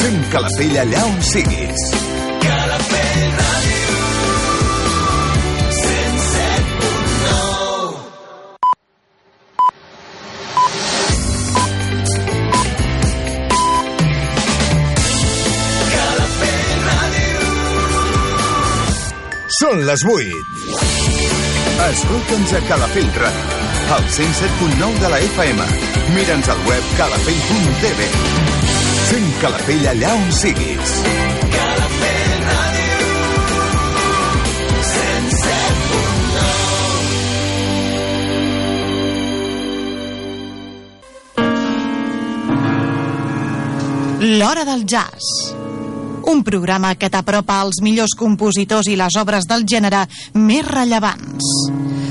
Sent Calafell allà on siguis. Calafell Ràdio. 107.9 Calafell Ràdio. Són les 8. Escolta'ns a Calafell Ràdio, al 107.9 de la FM. Mira'ns al web calafell.tv. Fem Calafell allà on siguis. Calafell Ràdio. 107.9 L'Hora del Jazz. Un programa que t'apropa als millors compositors i les obres del gènere més rellevants.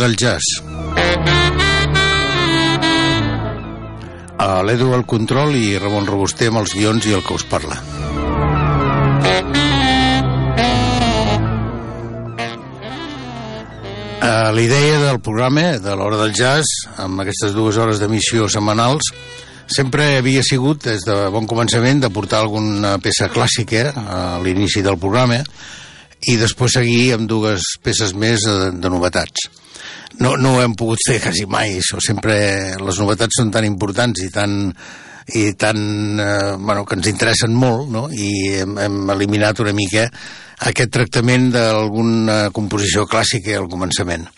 Del jazz. A l'Edu al control i Ramon Robuster amb els guions i el que us parla. Uh, la idea del programa, de l'hora del jazz, amb aquestes dues hores d'emissió setmanals, sempre havia sigut, des de bon començament, de portar alguna peça clàssica a l'inici del programa i després seguir amb dues peces més de, de novetats. No, no ho hem pogut fer quasi mai, això sempre les novetats són tan importants i tan, i tan eh, bueno, que ens interessen molt no? i hem, hem eliminat una mica aquest tractament d'alguna composició clàssica al començament.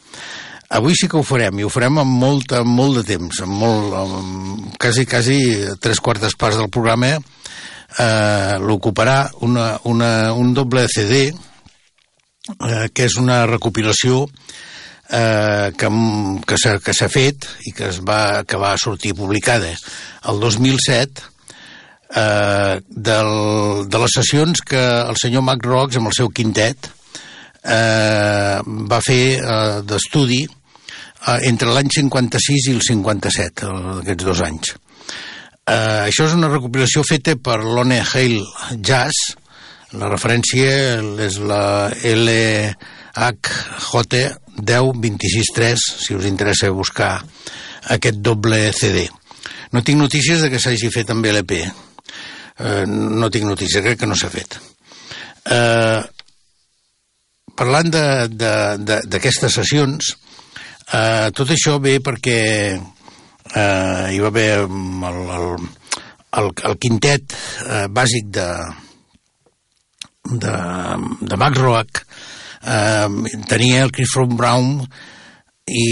Avui sí que ho farem, i ho farem amb molt, amb molt de temps, amb molt, amb quasi, quasi tres quartes parts del programa eh, l'ocuparà una, una, un doble CD eh, que és una recopilació eh, que, que que s'ha fet i que, es va, que va sortir publicada el 2007 eh, del, de les sessions que el senyor Mac Rocks amb el seu quintet eh, va fer eh, d'estudi eh, entre l'any 56 i el 57, aquests dos anys. Eh, això és una recopilació feta per l'One Hale Jazz, la referència és la LHJ 10263, si us interessa buscar aquest doble CD. No tinc notícies de que s'hagi fet amb LP. Eh, no tinc notícies, crec que no s'ha fet. Eh, parlant d'aquestes sessions, eh, tot això ve perquè eh, hi va haver el, el, el, el quintet eh, bàsic de, de, de Max Roach eh, tenia el Chris From Brown i,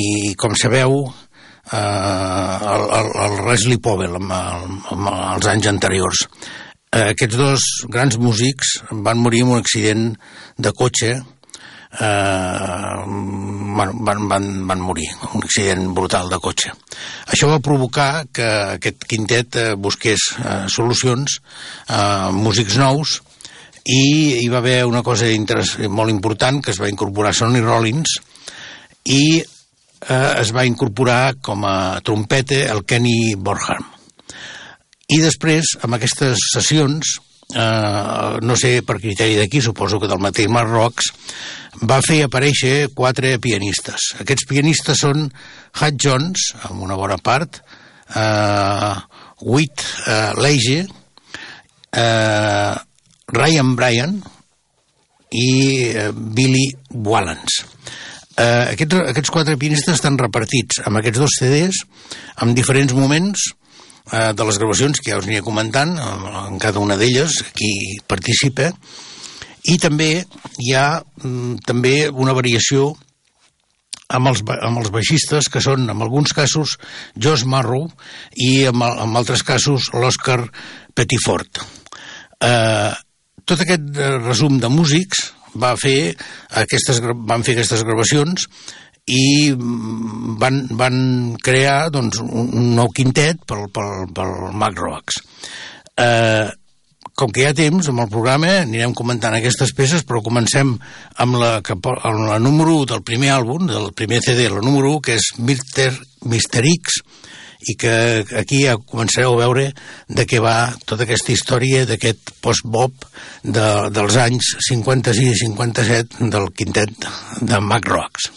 i com sabeu eh, el, el, el Leslie Powell amb, el, amb els anys anteriors eh, aquests dos grans músics van morir en un accident de cotxe eh, van, van, van, van morir, un accident brutal de cotxe. Això va provocar que aquest quintet eh, busqués eh, solucions, eh, músics nous, i hi va haver una cosa molt important que es va incorporar Sonny Rollins i eh, es va incorporar com a trompeta el Kenny Borham. I després, amb aquestes sessions, eh, no sé per criteri d'aquí, suposo que del mateix Mark Rocks, va fer aparèixer quatre pianistes. Aquests pianistes són Hutch Jones, amb una bona part, eh, Whit eh, Leige, eh, Ryan Bryan i eh, Billy Wallens. Eh, aquests, aquests quatre pianistes estan repartits amb aquests dos CDs en diferents moments eh, de les gravacions que ja us aniré comentant, en, en cada una d'elles, qui participa, i també hi ha mm, també una variació amb els, amb els baixistes, que són, en alguns casos, Josh Marrow i en, en altres casos l'Òscar Pettifort. Eh, tot aquest eh, resum de músics va fer aquestes, van fer aquestes gravacions i mm, van, van crear doncs, un, nou quintet pel, pel, pel Mac Rocks. Eh, com que hi ha temps, amb el programa anirem comentant aquestes peces, però comencem amb la, amb la número 1 del primer àlbum, del primer CD, la número 1, que és Mister, Mister X, i que aquí ja començareu a veure de què va tota aquesta història d'aquest post-bop de, dels anys 56 i 57 del quintet de Mac Rocks.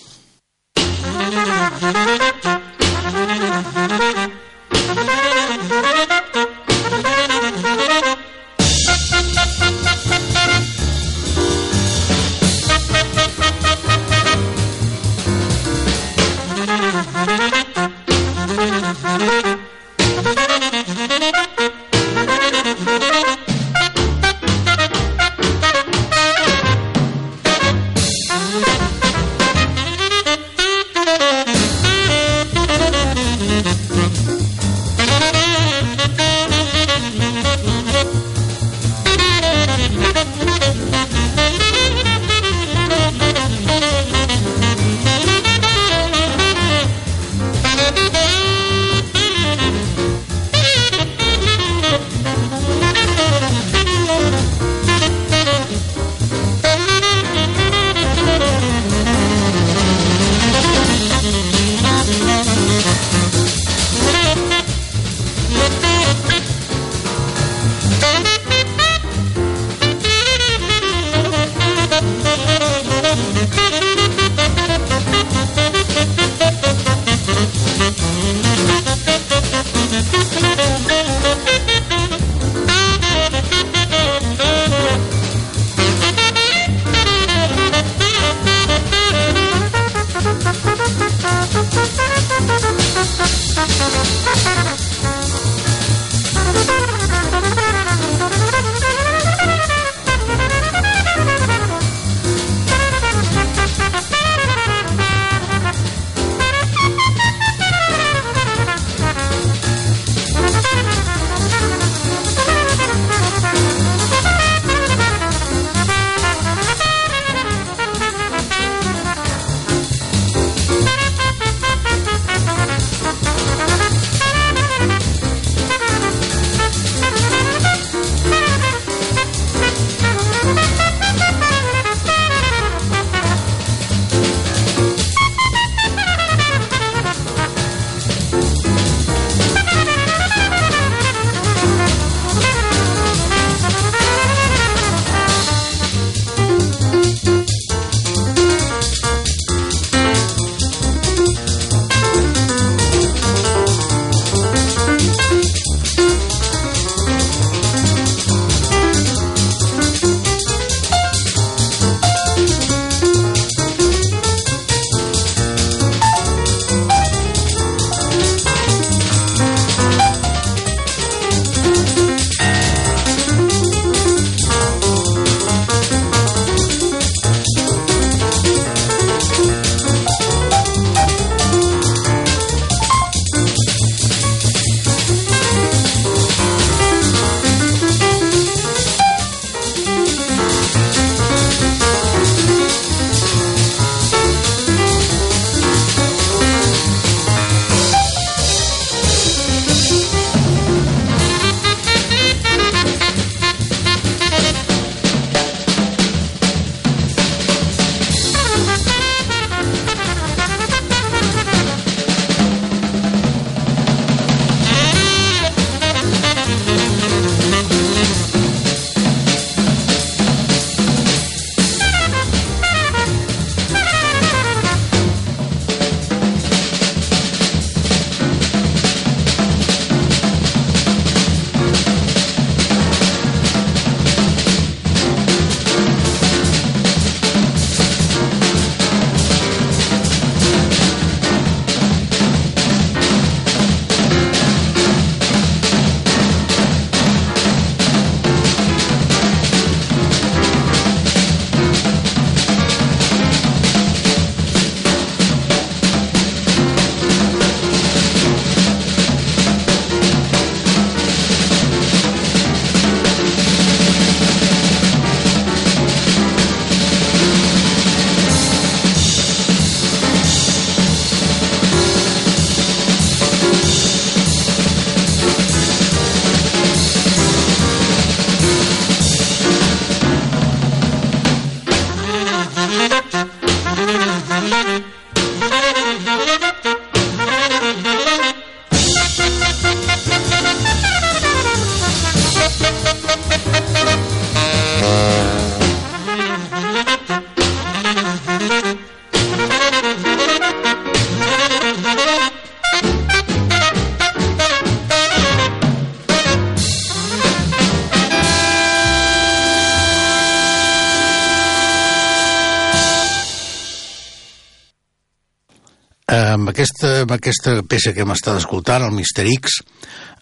Amb aquesta peça que hem estat escoltant, el Mister X,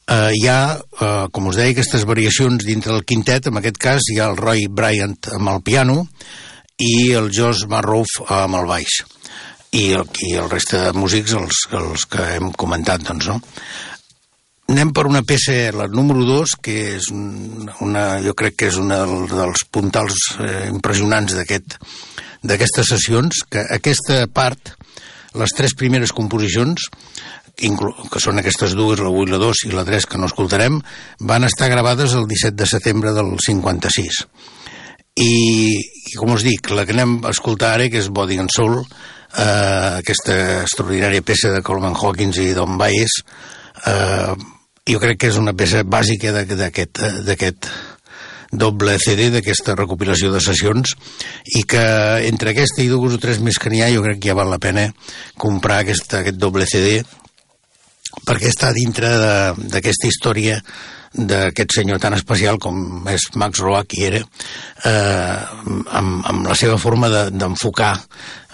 eh, hi ha, eh, com us deia, aquestes variacions dintre del quintet, en aquest cas hi ha el Roy Bryant amb el piano i el Josh Marrouf amb el baix i el, i el reste de músics els, els que hem comentat doncs, no? anem per una peça, la número 2, que és una, jo crec que és una dels puntals eh, impressionants d'aquestes aquest, sessions, que aquesta part, les tres primeres composicions, que són aquestes dues, la 1 i la 2 i la 3 que no escoltarem, van estar gravades el 17 de setembre del 56. I, i com us dic, la que anem a escoltar ara, que és Body and Soul, eh, aquesta extraordinària peça de Coleman Hawkins i Don Baez, eh, jo crec que és una peça bàsica d'aquest doble CD d'aquesta recopilació de sessions i que entre aquesta i dues o tres més que n'hi ha jo crec que ja val la pena comprar aquest, aquest doble CD perquè està dintre d'aquesta història d'aquest senyor tan especial com és Max Roach i era eh, amb, amb la seva forma d'enfocar de,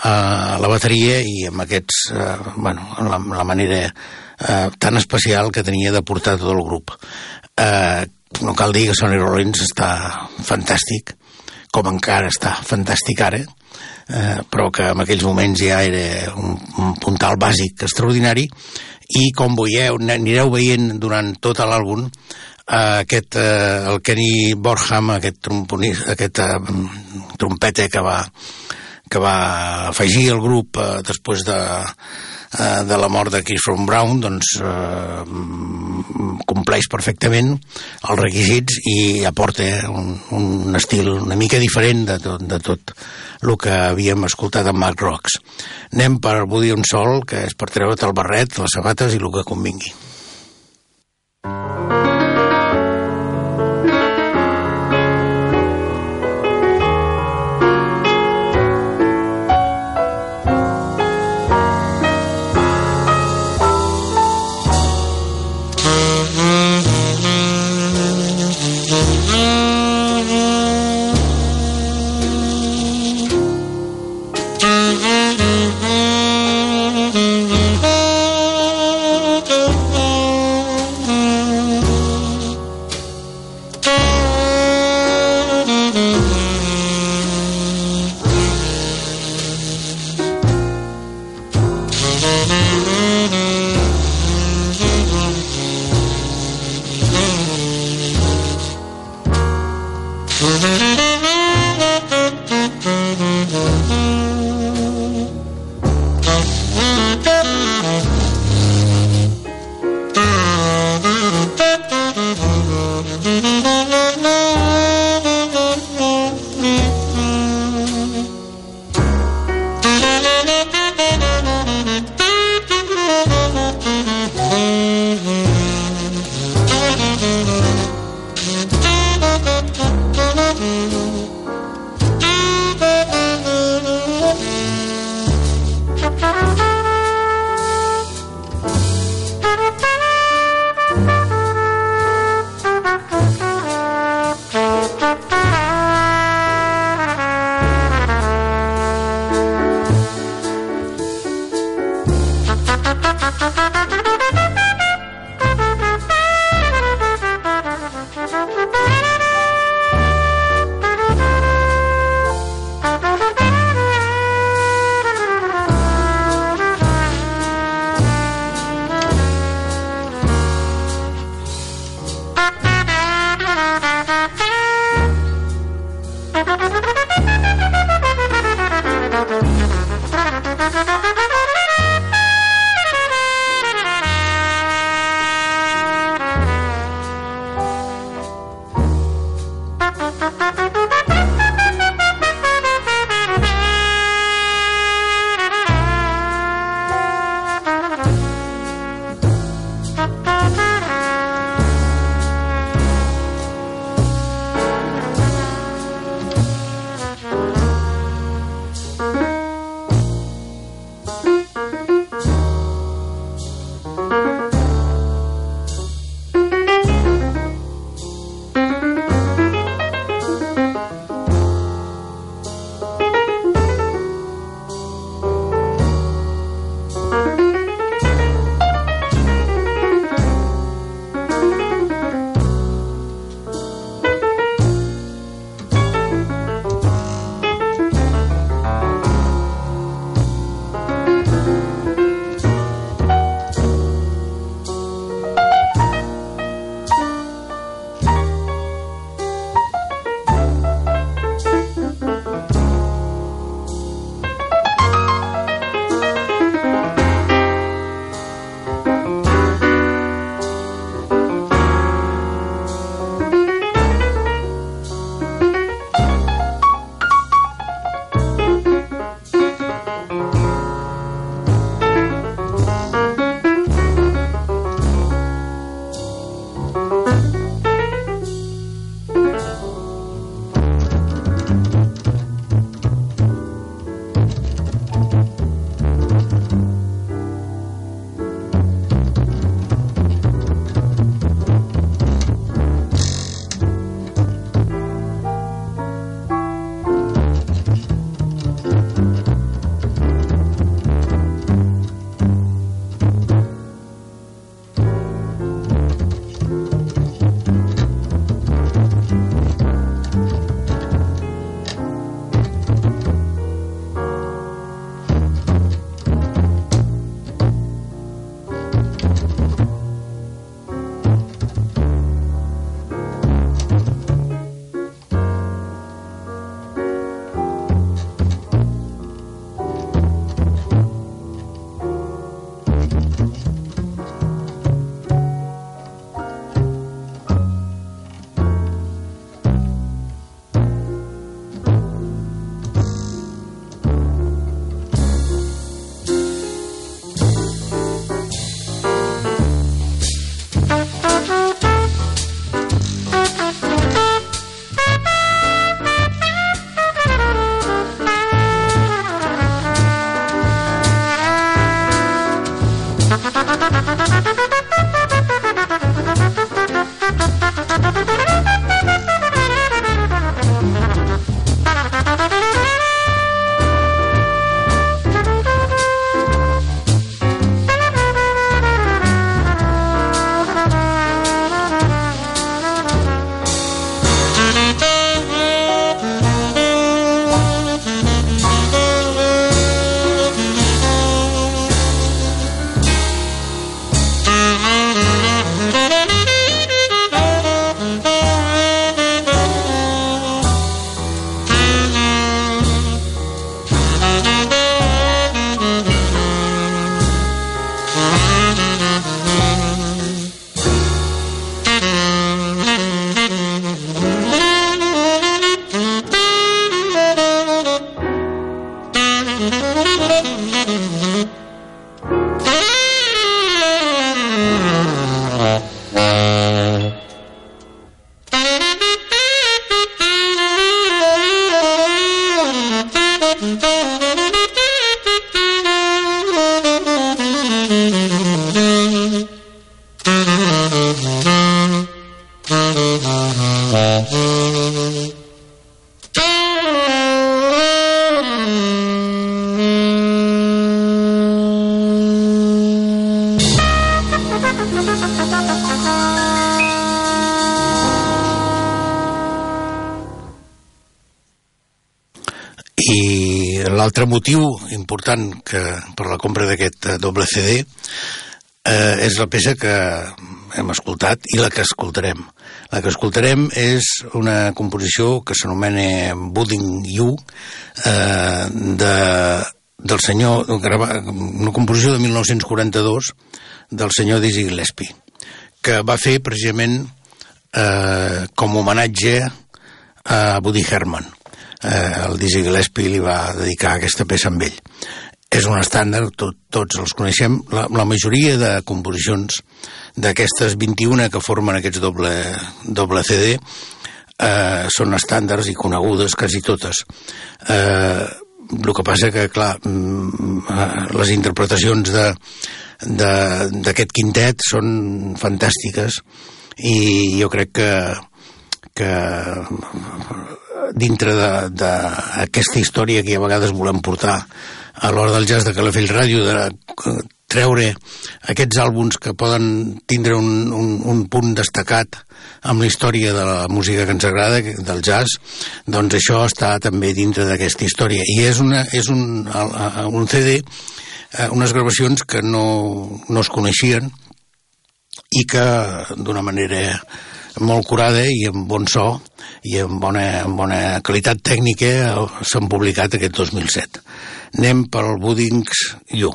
eh, la bateria i amb aquests eh, bueno, la, la manera eh, tan especial que tenia de portar tot el grup. Eh, no cal dir que Sonny Rollins està fantàstic, com encara està fantàstic ara, eh, però que en aquells moments ja era un, un puntal bàsic extraordinari, i com veieu, anireu veient durant tot l'àlbum, eh, aquest, eh, el Kenny Borham, aquest, aquest eh, trompeta que va, que va afegir el grup eh, després de, eh, de la mort de Chris Brown doncs eh, compleix perfectament els requisits i aporta un, un estil una mica diferent de tot, de tot el que havíem escoltat amb Mark Rocks. Anem per Woody un sol, que és per treure't el barret, les sabates i el que convingui. Thank you. L'altre motiu important que per la compra d'aquest eh, doble CD eh, és la peça que hem escoltat i la que escoltarem. La que escoltarem és una composició que s'anomena Budding You eh, de, del senyor, una composició de 1942 del senyor Dizzy Gillespie que va fer precisament eh, com homenatge a Woody Herman eh, el Dizzy Gillespie li va dedicar aquesta peça amb ell. És un estàndard, tot, tots els coneixem, la, la majoria de composicions d'aquestes 21 que formen aquests doble, doble CD eh, són estàndards i conegudes quasi totes. Eh, el que passa que, clar, mm, eh, les interpretacions d'aquest quintet són fantàstiques i jo crec que que dintre d'aquesta història que a vegades volem portar a l'hora del jazz de Calafell Ràdio, de treure aquests àlbums que poden tindre un, un, un punt destacat amb la història de la música que ens agrada, del jazz, doncs això està també dintre d'aquesta història. I és, una, és un, un CD, eh, unes gravacions que no, no es coneixien i que d'una manera molt curada i amb bon so i amb bona, amb bona qualitat tècnica s'han publicat aquest 2007. Anem pel Buddings You.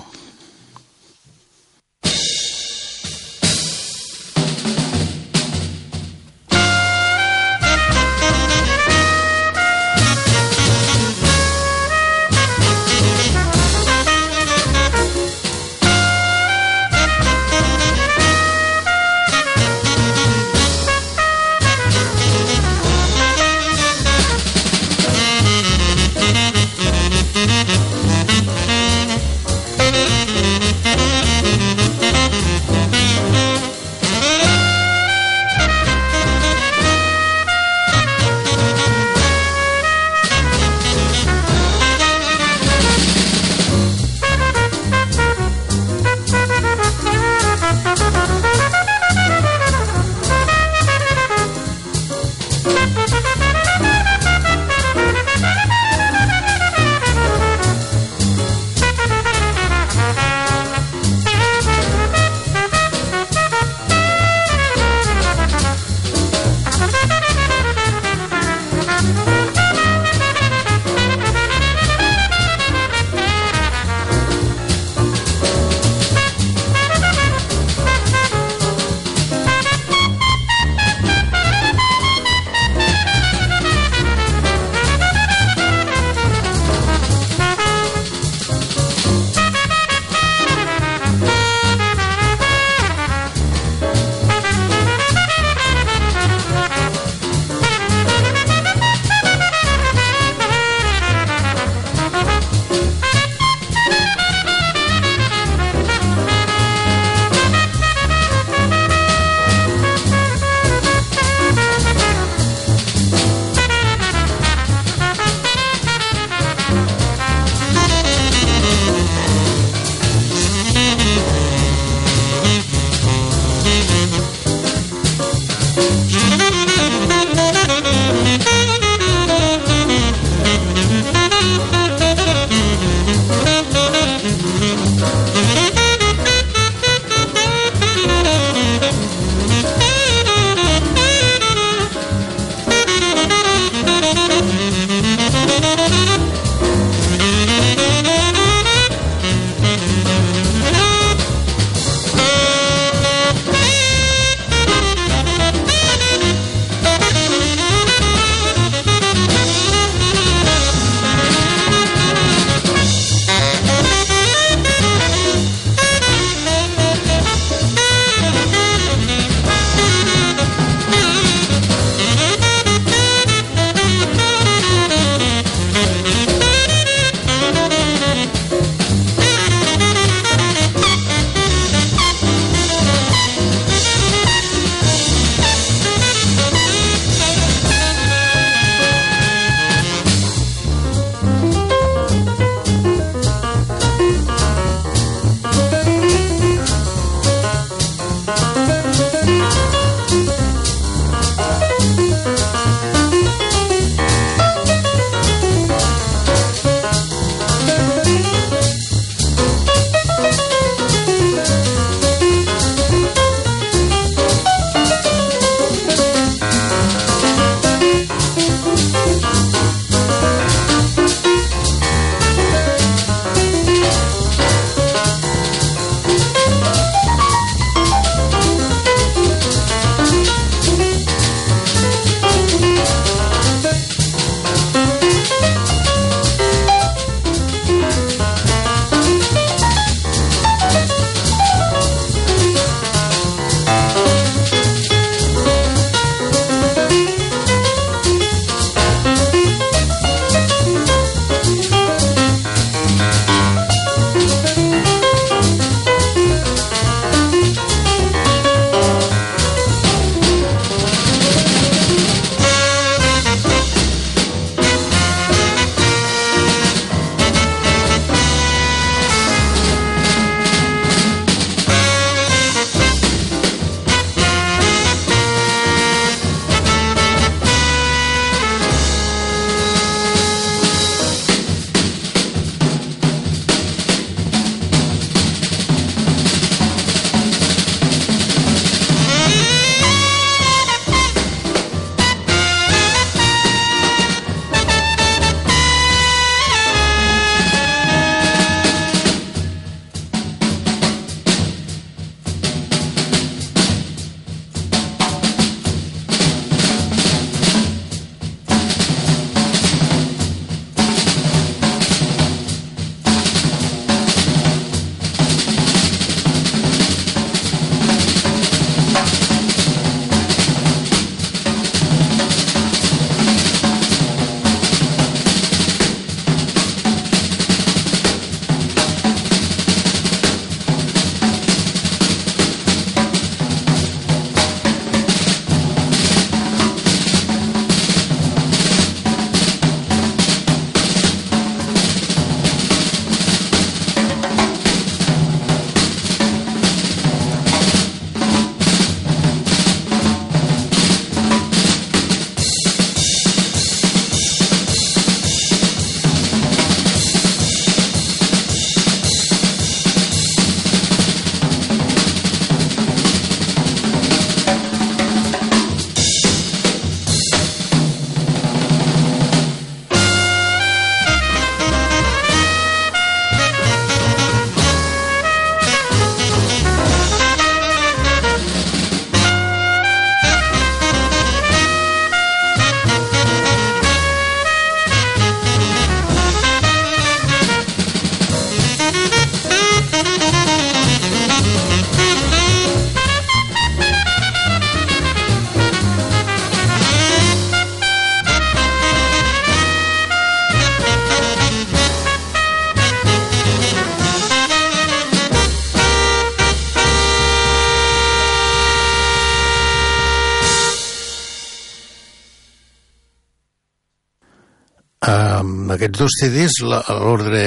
Dos CDs l'ordre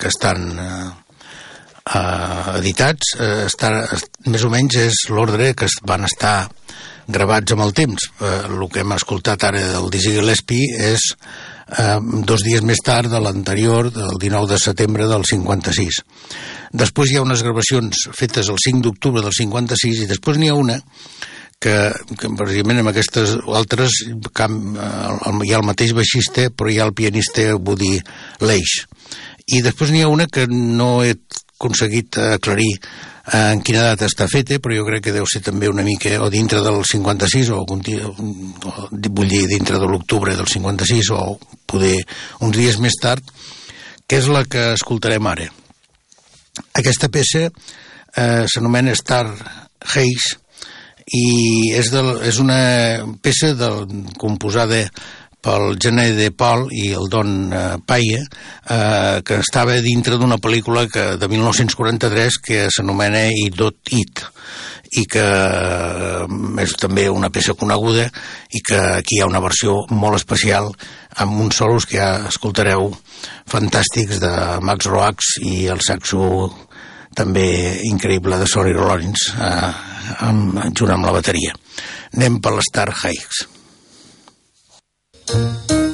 que estan eh, eh, editats eh, està, es- més o menys és l'ordre que van estar gravats amb el temps. Eh, el que hem escoltat ara del Dizzy Gillespie és eh, dos dies més tard de l'anterior, del 19 de setembre del 56. Després hi ha unes gravacions fetes el 5 d'octubre del 56 i després n'hi ha una que, que precisament amb aquestes altres cam, eh, el, hi ha el mateix baixista però hi ha el pianista Woody Leish i després n'hi ha una que no he aconseguit aclarir eh, en quina data està feta, però jo crec que deu ser també una mica o dintre del 56 o, o vull dir dintre de l'octubre del 56 o poder uns dies més tard que és la que escoltarem ara. Aquesta peça eh, s'anomena Star Haze i és, del, és una peça del, composada pel Gené de Paul i el Don eh, Paia, eh, que estava dintre d'una pel·lícula que, de 1943 que s'anomena I Dot It i que eh, és també una peça coneguda i que aquí hi ha una versió molt especial amb uns solos que ja escoltareu fantàstics de Max Roax i el saxo també increïble de Sonny Rollins eh, amb, junt amb la bateria. Anem per l'Star Hikes. Thank you.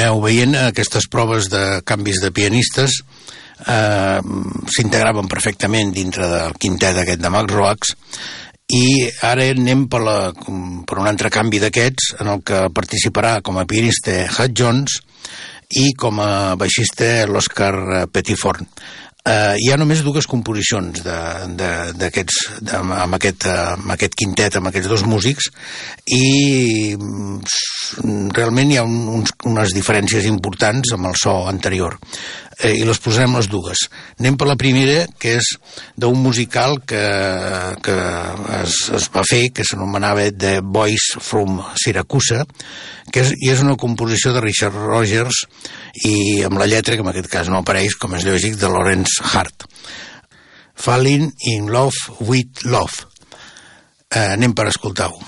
Aneu veient, aquestes proves de canvis de pianistes eh, s'integraven perfectament dintre del quintet aquest de Max Roax i ara anem per, la, per un altre canvi d'aquests en el que participarà com a pianista Hut Jones i com a baixista l'Òscar Petitforn. Uh, hi ha només dues composicions d'aquests amb, aquest, uh, amb aquest quintet, amb aquests dos músics i mm, realment hi ha un, uns, unes diferències importants amb el so anterior eh, i les posarem les dues. Anem per la primera, que és d'un musical que, que es, es va fer, que s'anomenava The Voice from Siracusa, que és, i és una composició de Richard Rogers i amb la lletra, que en aquest cas no apareix, com és lògic, de Lawrence Hart. Falling in Love with Love. Eh, anem per escoltar-ho.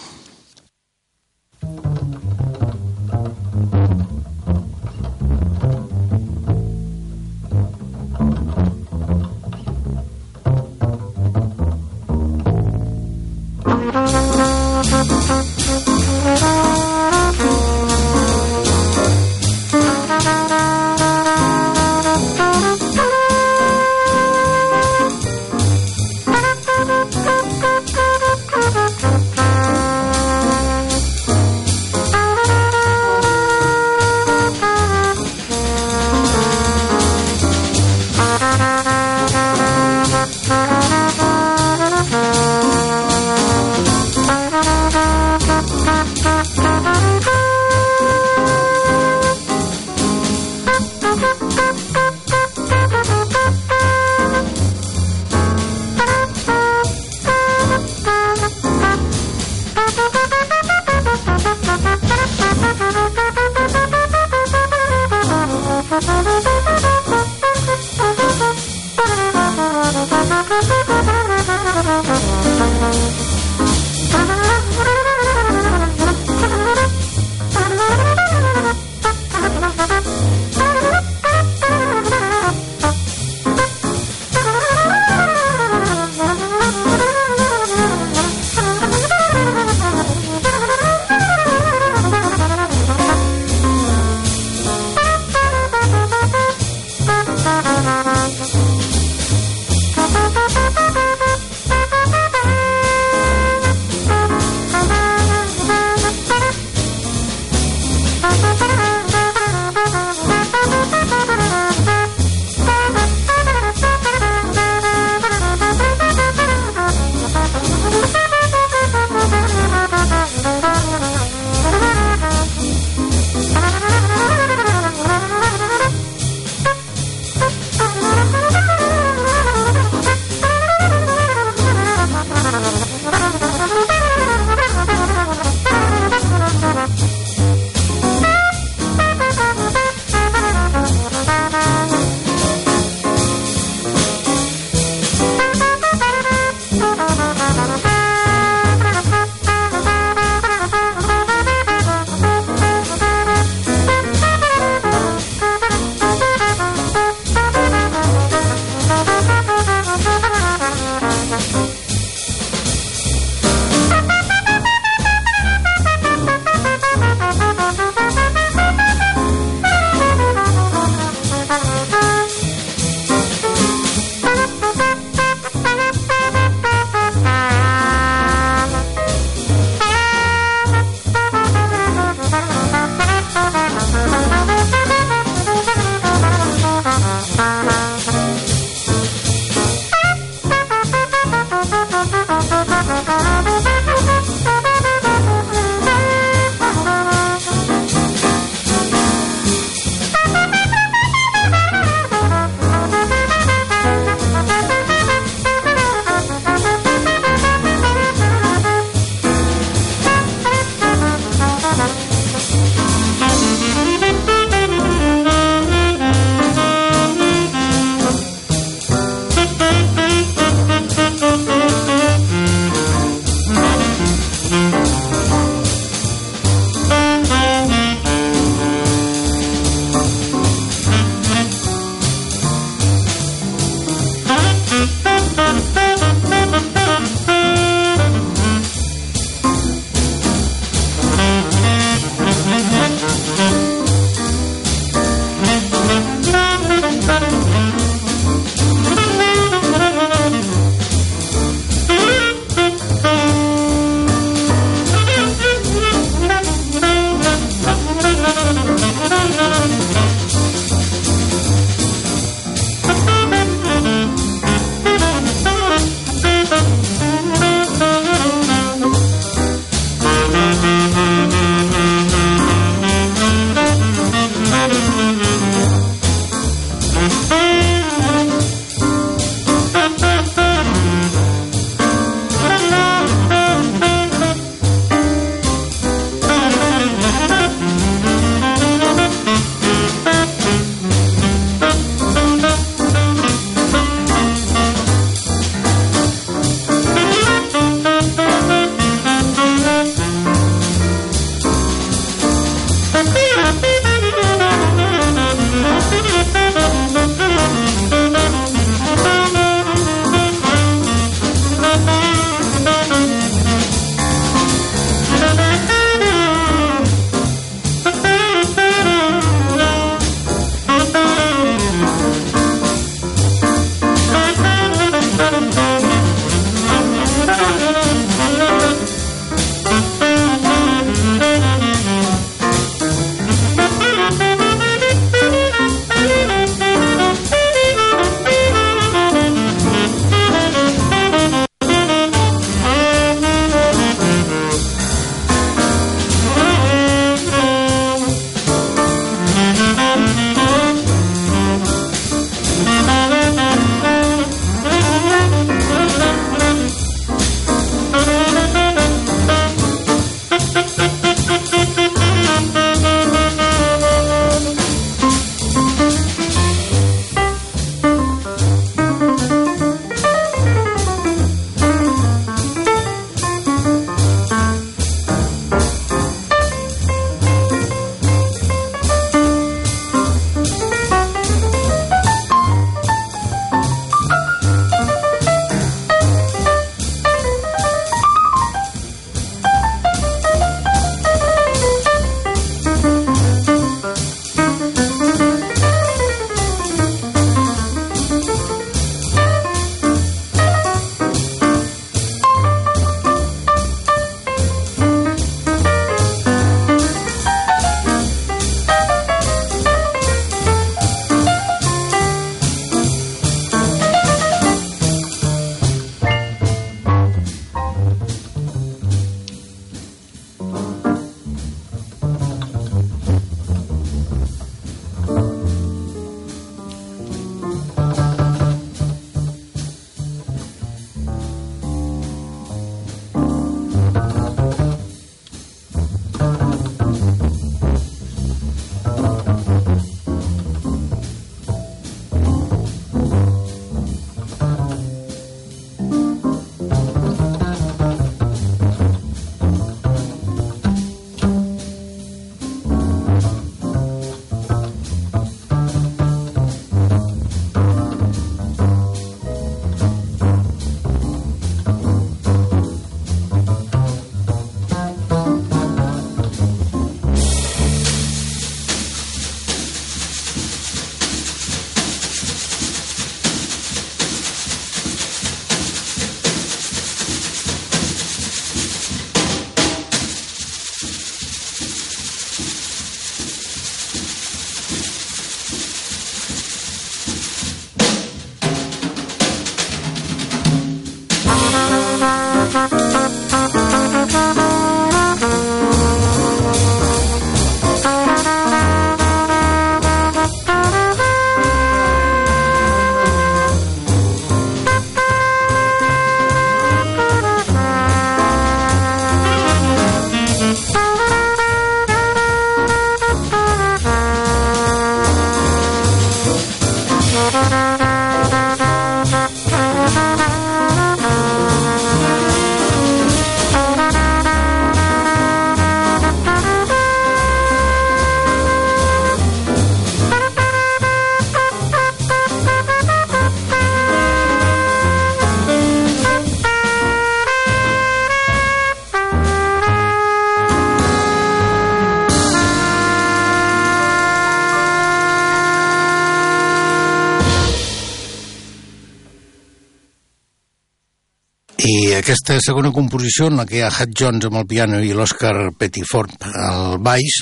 I aquesta segona composició, en la que hi ha Hat Jones amb el piano i l'Oscar Pettiford al baix,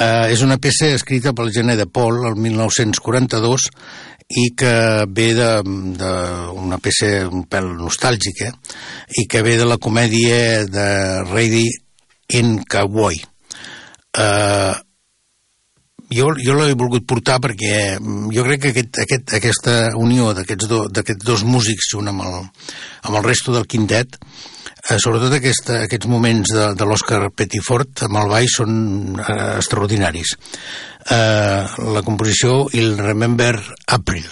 eh, és una peça escrita pel gener de Paul el 1942 i que ve d'una peça un pèl nostàlgica i que ve de la comèdia de Ready in Cowboy. Eh, jo, jo l'he volgut portar perquè mm, jo crec que aquest, aquest, aquesta unió d'aquests do, dos músics junt amb el, amb el resto del quintet eh, sobretot aquesta, aquests moments de, de l'Oscar Pettiford amb el baix són eh, extraordinaris. Eh, la composició Il Remember April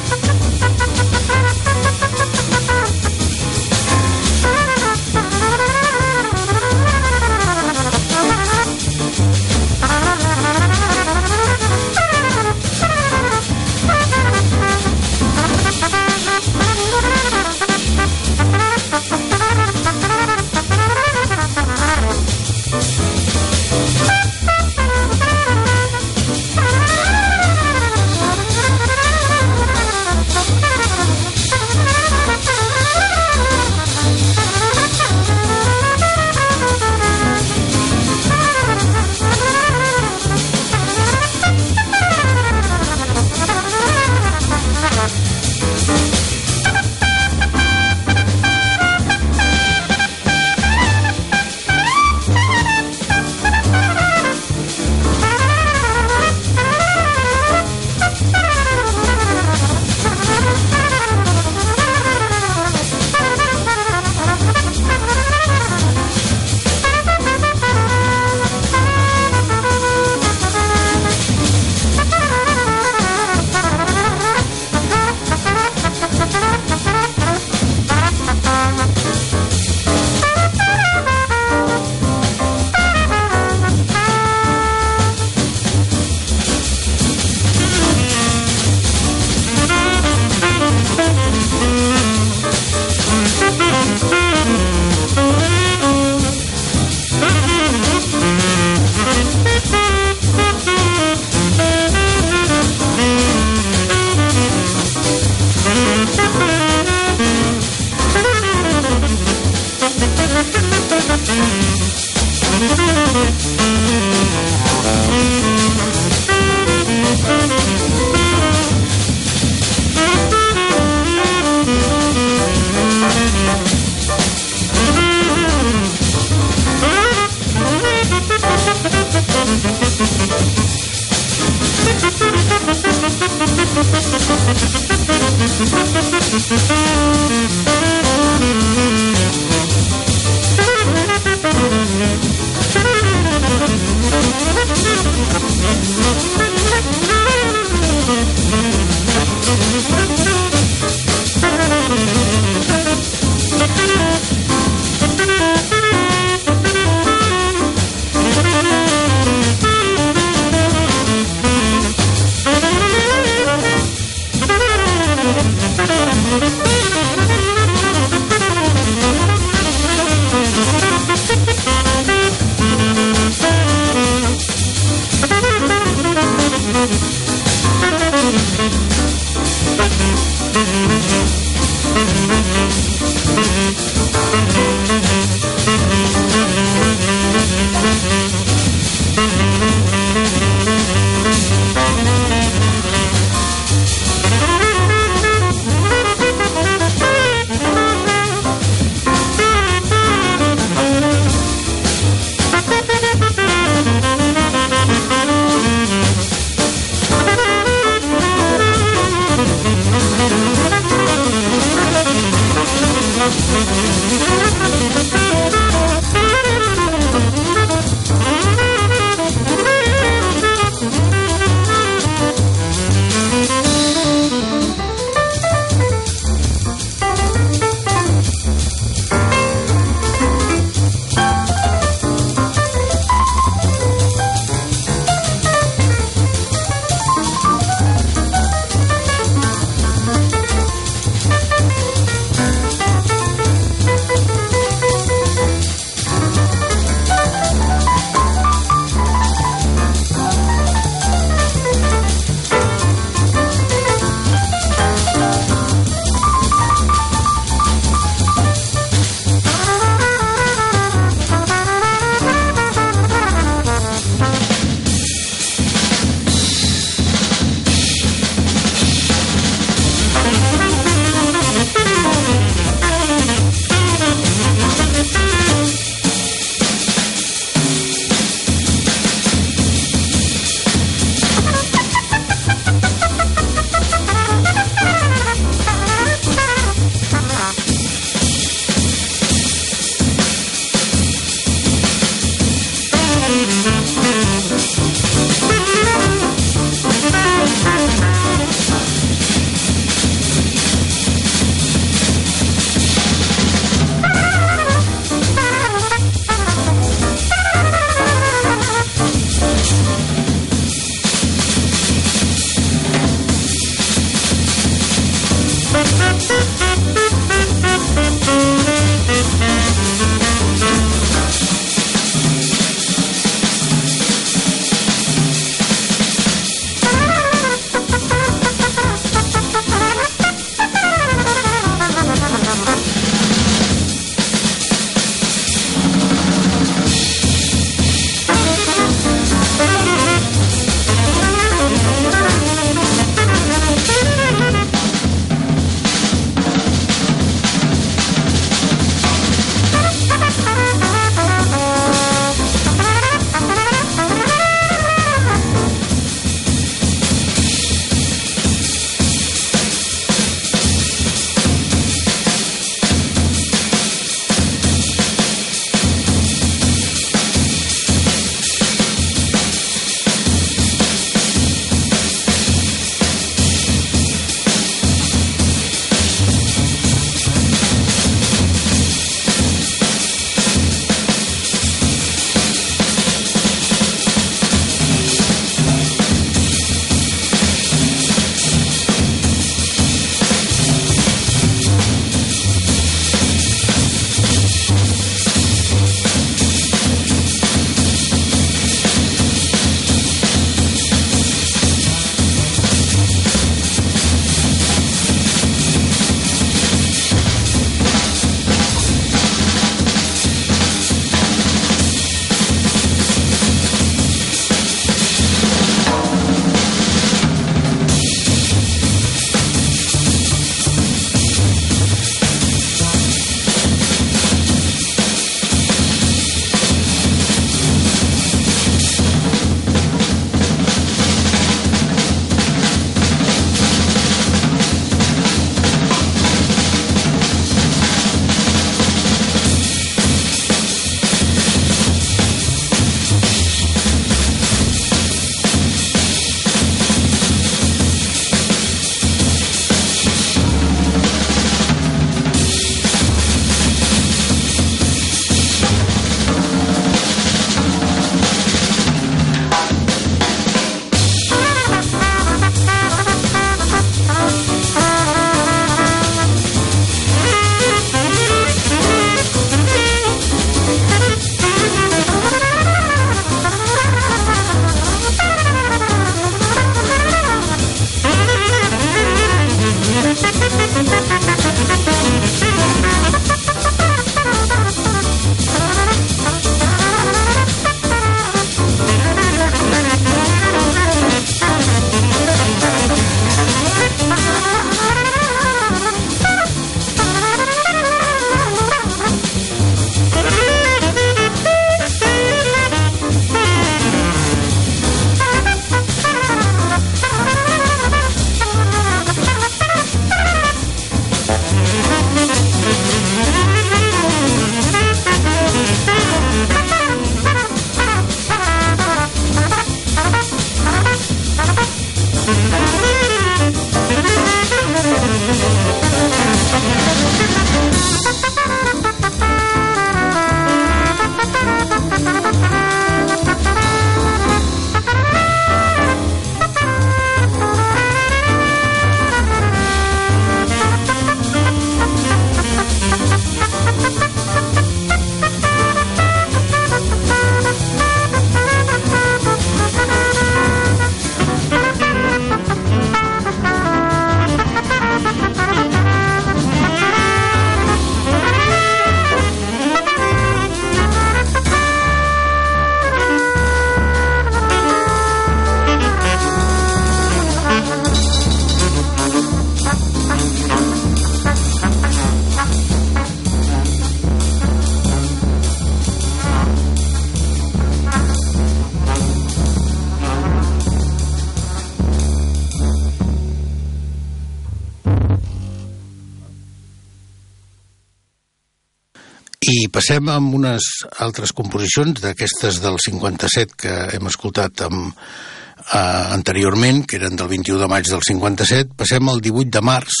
passem amb unes altres composicions d'aquestes del 57 que hem escoltat amb, eh, anteriorment, que eren del 21 de maig del 57. Passem al 18 de març,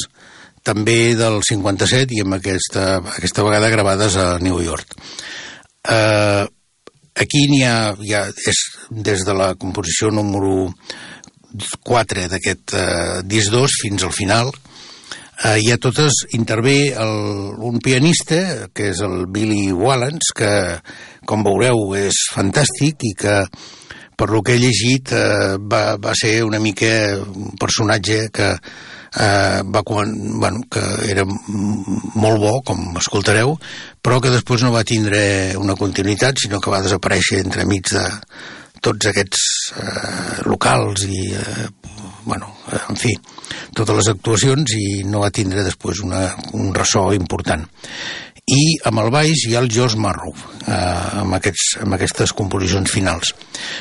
també del 57 i amb aquesta, aquesta vegada gravades a New York. Eh, aquí n'hi ha, ha, és des de la composició número 4 d'aquest eh, disc 2 fins al final, eh, hi ha totes, intervé el, un pianista, que és el Billy Wallens, que, com veureu, és fantàstic i que, per lo que he llegit, eh, va, va ser una mica un personatge que eh, va, bueno, que era molt bo, com escoltareu, però que després no va tindre una continuïtat, sinó que va desaparèixer entre mig de tots aquests eh, locals i, eh, bueno, en fi, totes les actuacions i no va tindre després una, un ressò important. I amb el baix hi ha el George Marrow eh, amb, aquests, amb aquestes composicions finals.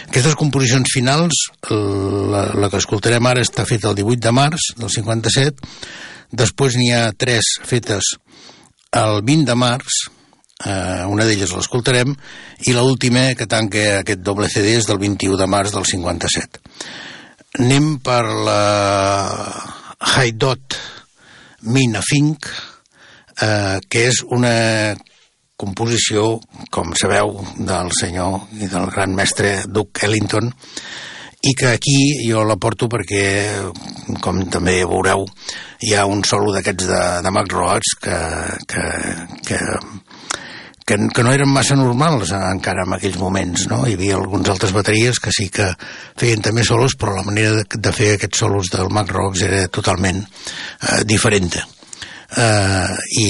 Aquestes composicions finals la, la que escoltarem ara està feta el 18 de març del 57 després n'hi ha tres fetes el 20 de març eh, una d'elles l'escoltarem i l'última que tanca aquest doble CD és del 21 de març del 57 anem per la High Dot Mina Fink eh, que és una composició, com sabeu, del senyor i del gran mestre Duke Ellington, i que aquí jo la porto perquè, com també veureu, hi ha un solo d'aquests de, de Mac Rhodes que, que, que, que, que no eren massa normals encara en aquells moments, no? Hi havia algunes altres bateries que sí que feien també solos, però la manera de, de fer aquests solos del Mac Rhodes era totalment eh, diferent eh, i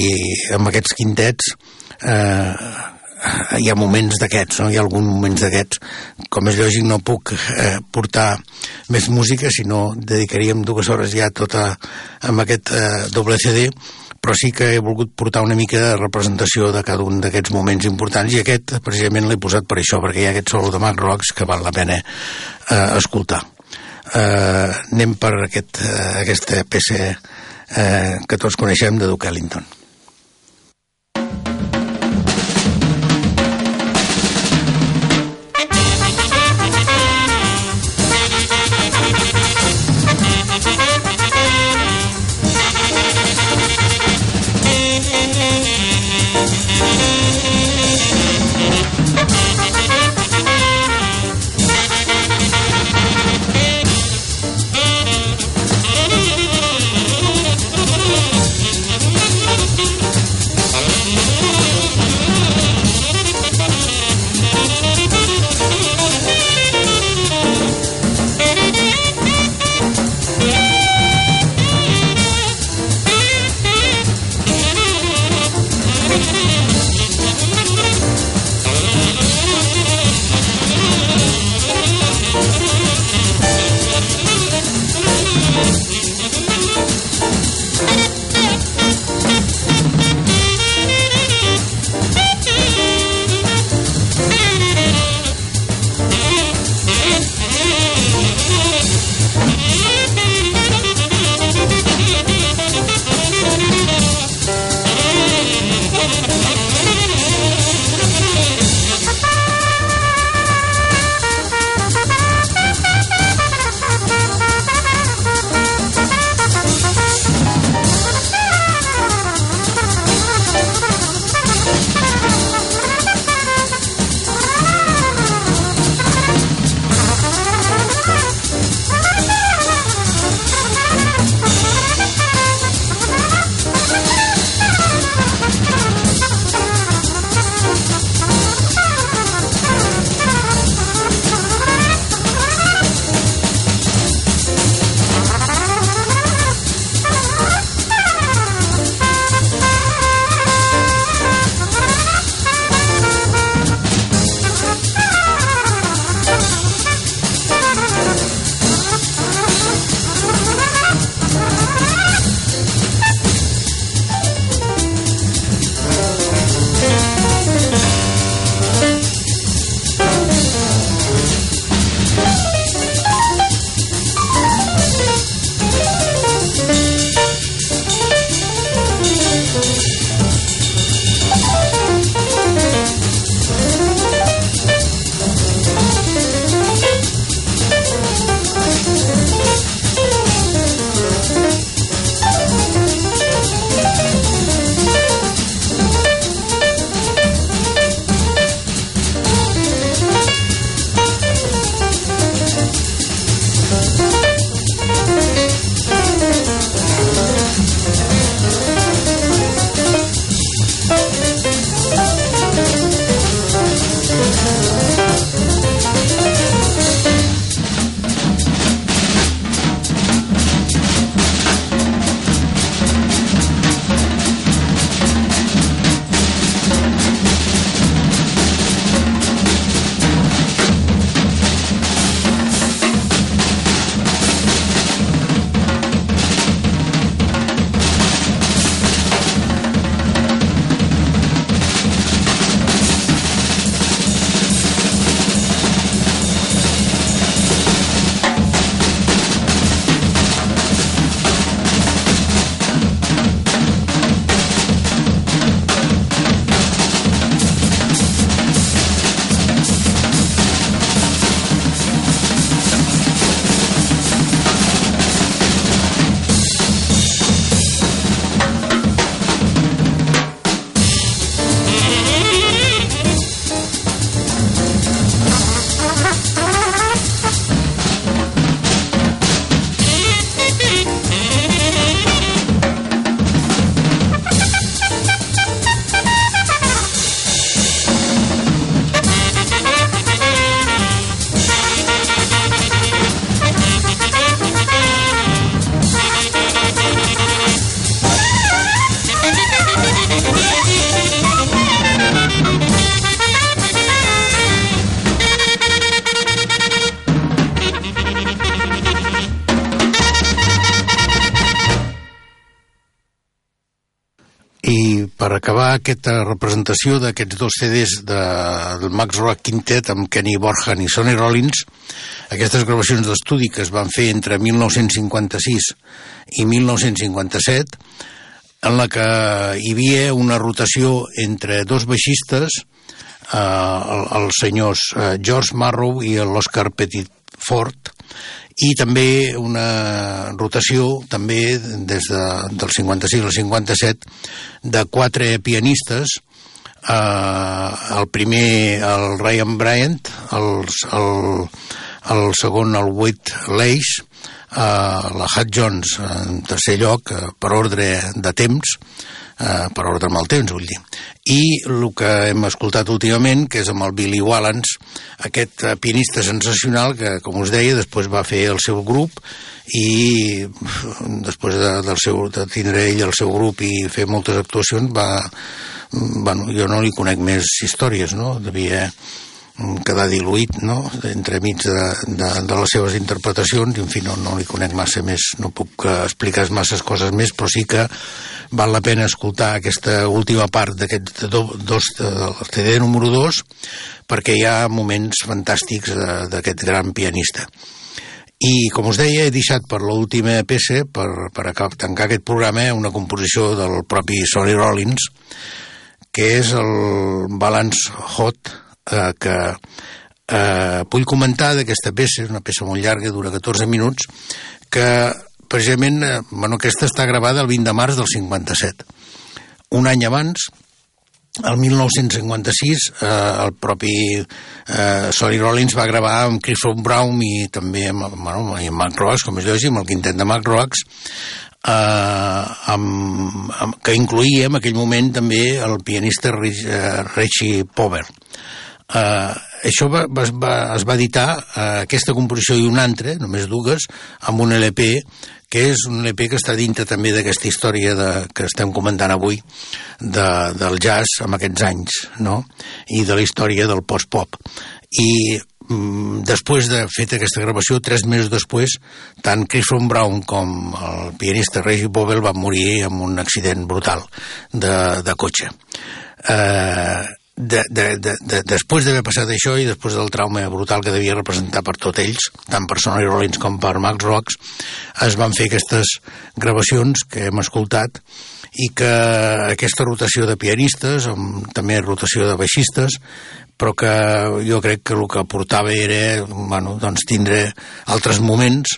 amb aquests quintets eh, hi ha moments d'aquests, no? hi ha alguns moments d'aquests. Com és lògic, no puc eh, portar més música, sinó dedicaríem dues hores ja tota amb aquest eh, doble CD, però sí que he volgut portar una mica de representació de cada un d'aquests moments importants i aquest precisament l'he posat per això, perquè hi ha aquest solo de Mac Rocks que val la pena eh, escoltar. Eh, anem per aquest, eh, aquesta peça eh, que tots coneixem de Duke Ellington. Aquesta representació d'aquests dos CDs de, del Max Rock Quintet amb Kenny Borjan i Sonny Rollins, aquestes gravacions d'estudi que es van fer entre 1956 i 1957, en la que hi havia una rotació entre dos baixistes, eh, el- els senyors eh, George Marrow i l'Oscar Petitfort, i també una rotació també des de, del 56 al 57 de quatre pianistes eh, el primer el Ryan Bryant els, el, el segon el Whit Leish eh, la Hat Jones en tercer lloc eh, per ordre de temps eh, per ordre amb el temps, vull dir. I el que hem escoltat últimament, que és amb el Billy Wallens, aquest eh, pianista sensacional que, com us deia, després va fer el seu grup i després de, del seu, de tindre ell el seu grup i fer moltes actuacions va, bueno, jo no li conec més històries, no? Devia mm, quedar diluït, no?, entremig de, de, de les seves interpretacions, i en fi, no, no li conec massa més, no puc eh, explicar masses coses més, però sí que val la pena escoltar aquesta última part d'aquest do- dos, del CD número 2, perquè hi ha moments fantàstics eh, d'aquest gran pianista. I, com us deia, he deixat per l'última peça, per, per tancar aquest programa, una composició del propi Sonny Rollins, que és el Balance Hot, eh, que eh, vull comentar d'aquesta peça, és una peça molt llarga, dura 14 minuts, que precisament, eh, bueno, aquesta està gravada el 20 de març del 57. Un any abans, el 1956 eh, el propi eh, Sonny Rollins va gravar amb Clifford Brown i també amb, bueno, amb Mac Rocks, com és lògic, amb el quintet de Mac Rocks eh, amb, amb, que incluïa en aquell moment també el pianista eh, Richie Pover. Uh, això va, va, va, es va editar uh, aquesta composició i una altra, només dues, amb un LP que és un LP que està dintre també d'aquesta història de, que estem comentant avui de, del jazz amb aquests anys, no? I de la història del post-pop. I mm, després de fet aquesta gravació, tres mesos després, tant Clifton Brown com el pianista Reggie Bobel van morir en un accident brutal de, de cotxe. Eh, de, de, de, de, després d'haver passat això i després del trauma brutal que devia representar per tots ells, tant per Sonny Rollins com per Max Rocks, es van fer aquestes gravacions que hem escoltat i que aquesta rotació de pianistes, amb també rotació de baixistes, però que jo crec que el que aportava era bueno, doncs, tindre altres moments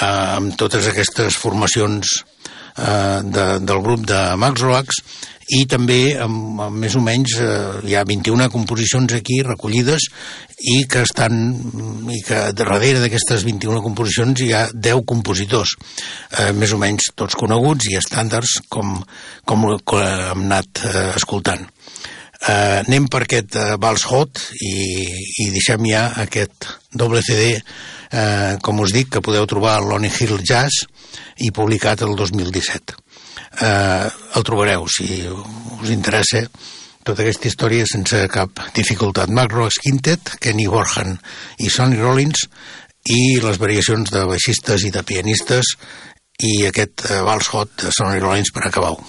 eh, amb totes aquestes formacions eh, de, del grup de Max Rocks i també amb, amb més o menys eh, hi ha 21 composicions aquí recollides i que estan i que darrere d'aquestes 21 composicions hi ha 10 compositors eh, més o menys tots coneguts i estàndards com, com, com hem anat eh, escoltant. Eh, anem per aquest eh, Vals Hot i, i deixem ja aquest doble CD eh, com us dic que podeu trobar a Lonnie Hill Jazz i publicat el 2017 eh, el trobareu si us interessa tota aquesta història sense cap dificultat. Mark Rocks Quintet, Kenny Borjan i Sonny Rollins i les variacions de baixistes i de pianistes i aquest eh, Vals Hot de Sonny Rollins per acabar-ho.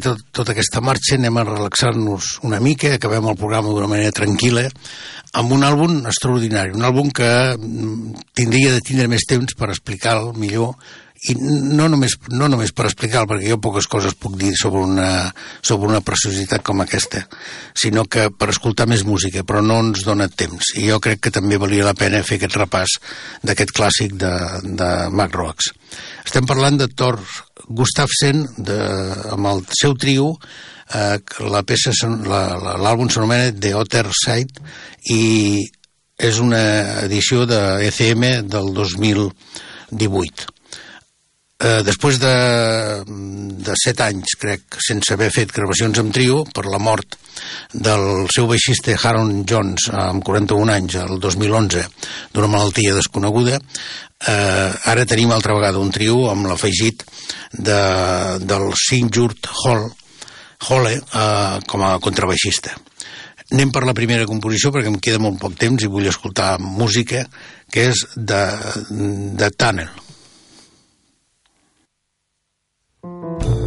Tot, tota aquesta marxa anem a relaxar-nos una mica, acabem el programa d'una manera tranquil·la, amb un àlbum extraordinari, un àlbum que mm, tindria de tindre més temps per explicar millor i no només, no només per explicar perquè jo poques coses puc dir sobre una, sobre una preciositat com aquesta, sinó que per escoltar més música, però no ens dona temps. I jo crec que també valia la pena fer aquest repàs d'aquest clàssic de, de Mac Rocks. Estem parlant de Thor Gustafsson, de, amb el seu trio, eh, la peça, l'àlbum s'anomena The Otter Side i és una edició de ECM del 2018 eh, després de, de set anys, crec, sense haver fet gravacions amb trio, per la mort del seu baixista Harold Jones amb 41 anys, el 2011, d'una malaltia desconeguda, eh, ara tenim altra vegada un trio amb l'afegit de, del Sinjurt Hall, Hole eh, com a contrabaixista. Anem per la primera composició perquè em queda molt poc temps i vull escoltar música que és de, de Tunnel. Eh,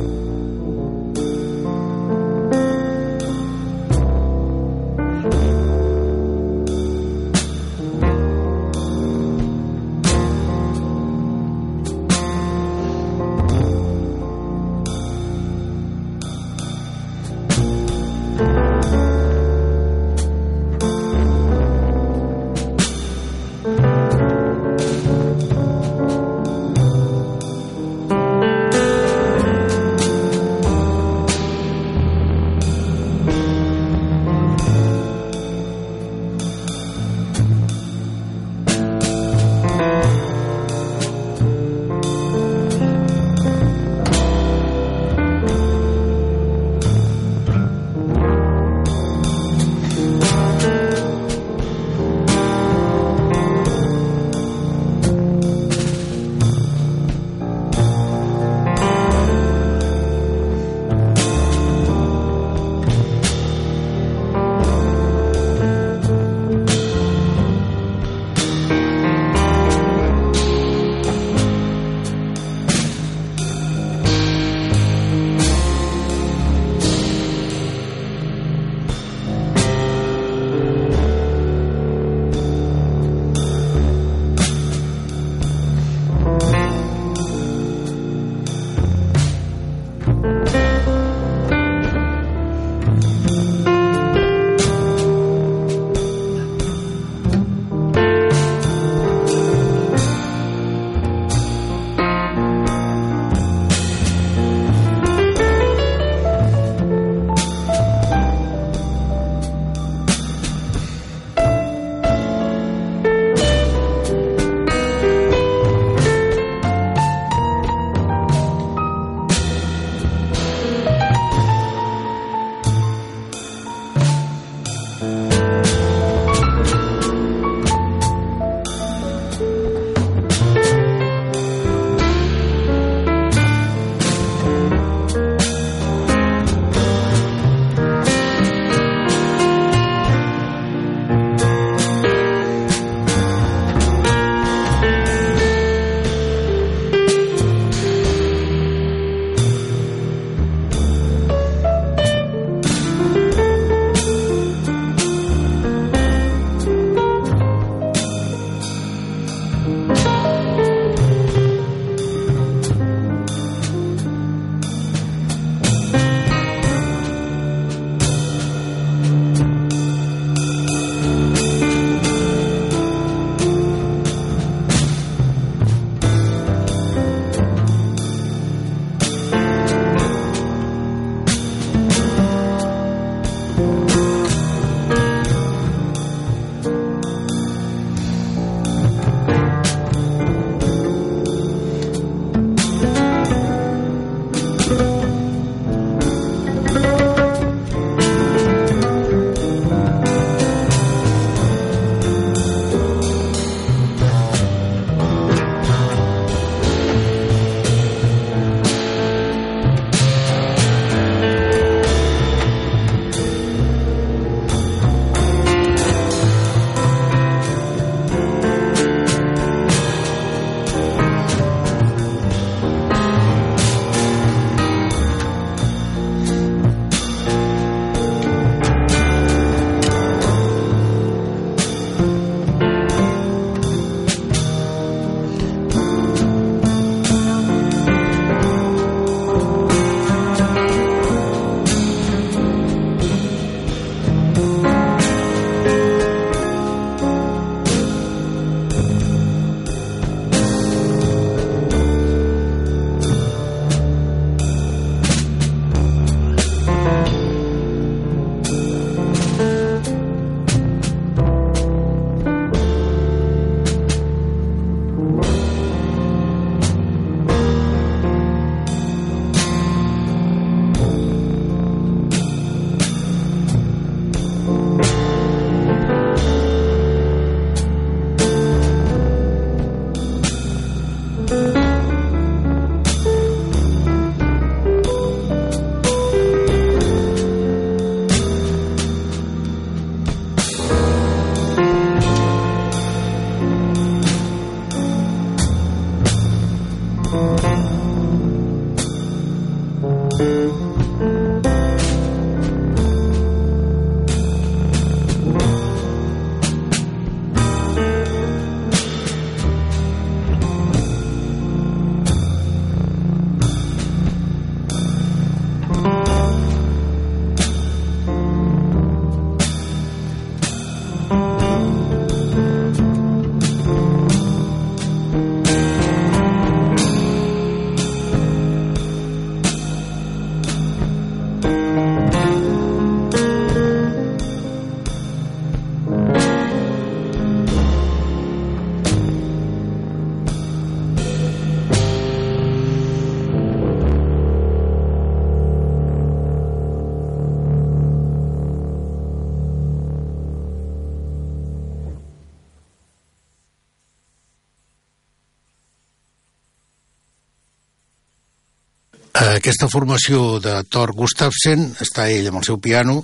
Aquesta formació de Thor Gustafsson està ell amb el seu piano,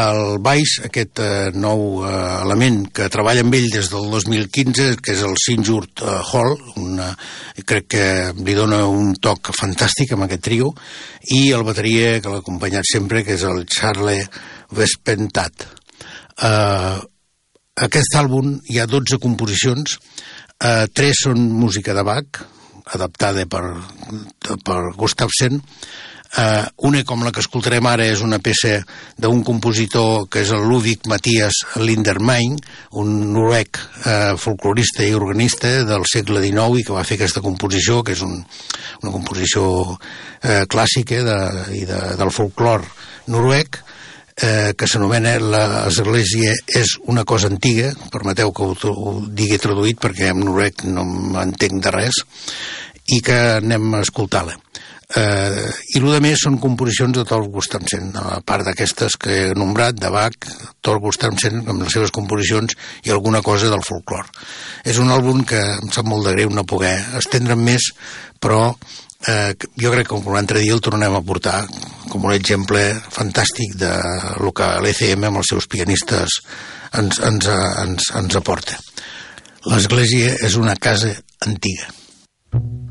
el baix, aquest eh, nou eh, element que treballa amb ell des del 2015, que és el Sinjurt eh, Hall, una, crec que li dona un toc fantàstic amb aquest trio, i el bateria que l'ha acompanyat sempre, que és el Charlie Vespentat. Eh, aquest àlbum hi ha 12 composicions, eh, tres són música de Bach, adaptada per, per Gustafsson. Uh, una com la que escoltarem ara és una peça d'un compositor que és el Ludwig Matthias Lindermein, un noruec uh, folclorista i organista del segle XIX i que va fer aquesta composició, que és un, una composició uh, clàssica de, i de, del folclor noruec, eh, que s'anomena l'Església és una cosa antiga, permeteu que ho, ho digui traduït perquè en noruec no m'entenc de res, i que anem a escoltar-la. Eh, I el més són composicions de Thor Gustafsson, a part d'aquestes que he nombrat, de Bach, Thor Gustafsson, amb les seves composicions i alguna cosa del folclor. És un àlbum que em sap molt de greu no poder estendre'm més, però eh, jo crec que com l'altre dia el tornem a portar com un exemple fantàstic de lo que l'ECM amb els seus pianistes ens, ens, ens, ens aporta. L'església és una casa antiga. Eh,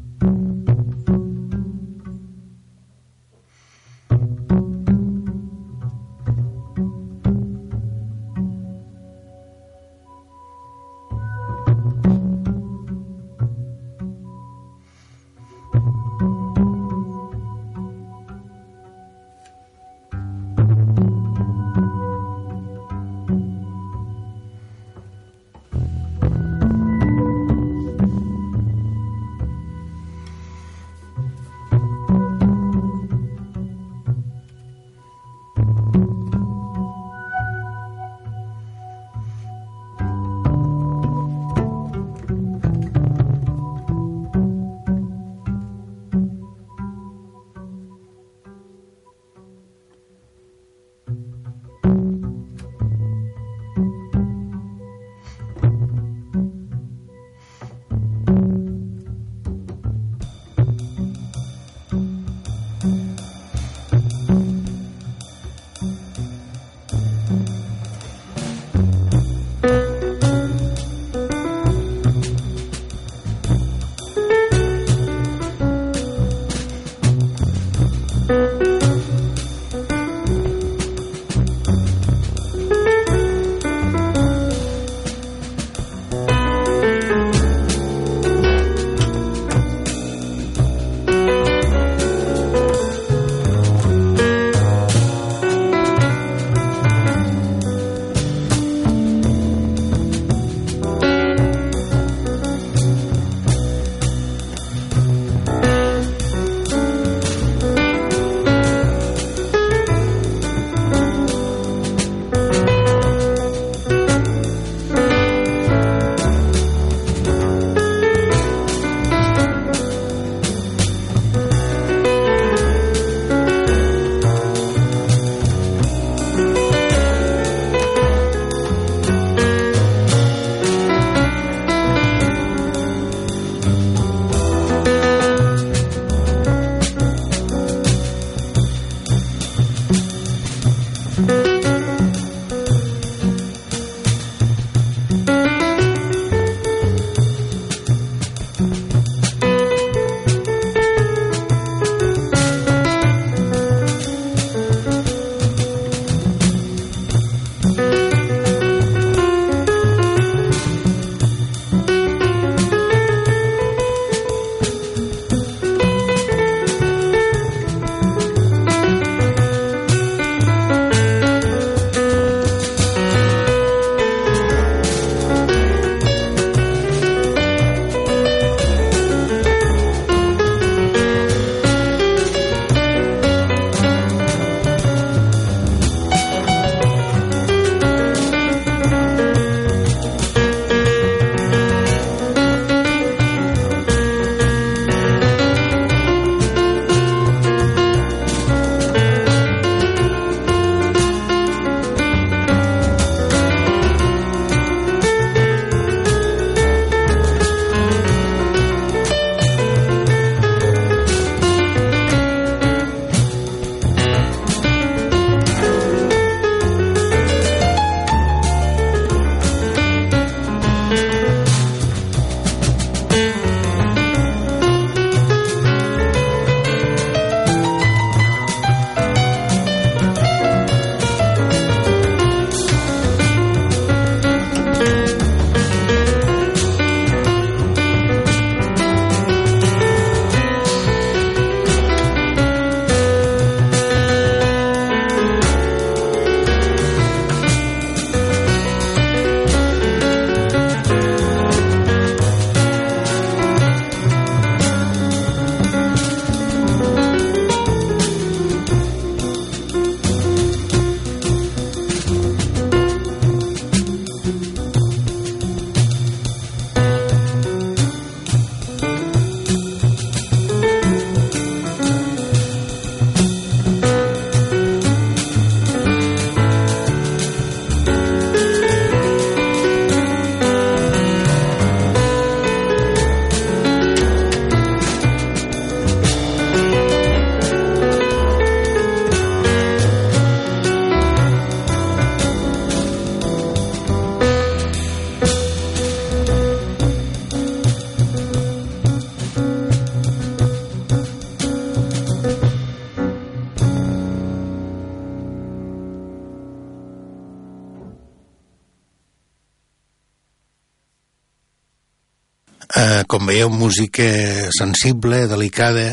com veieu, música sensible, delicada,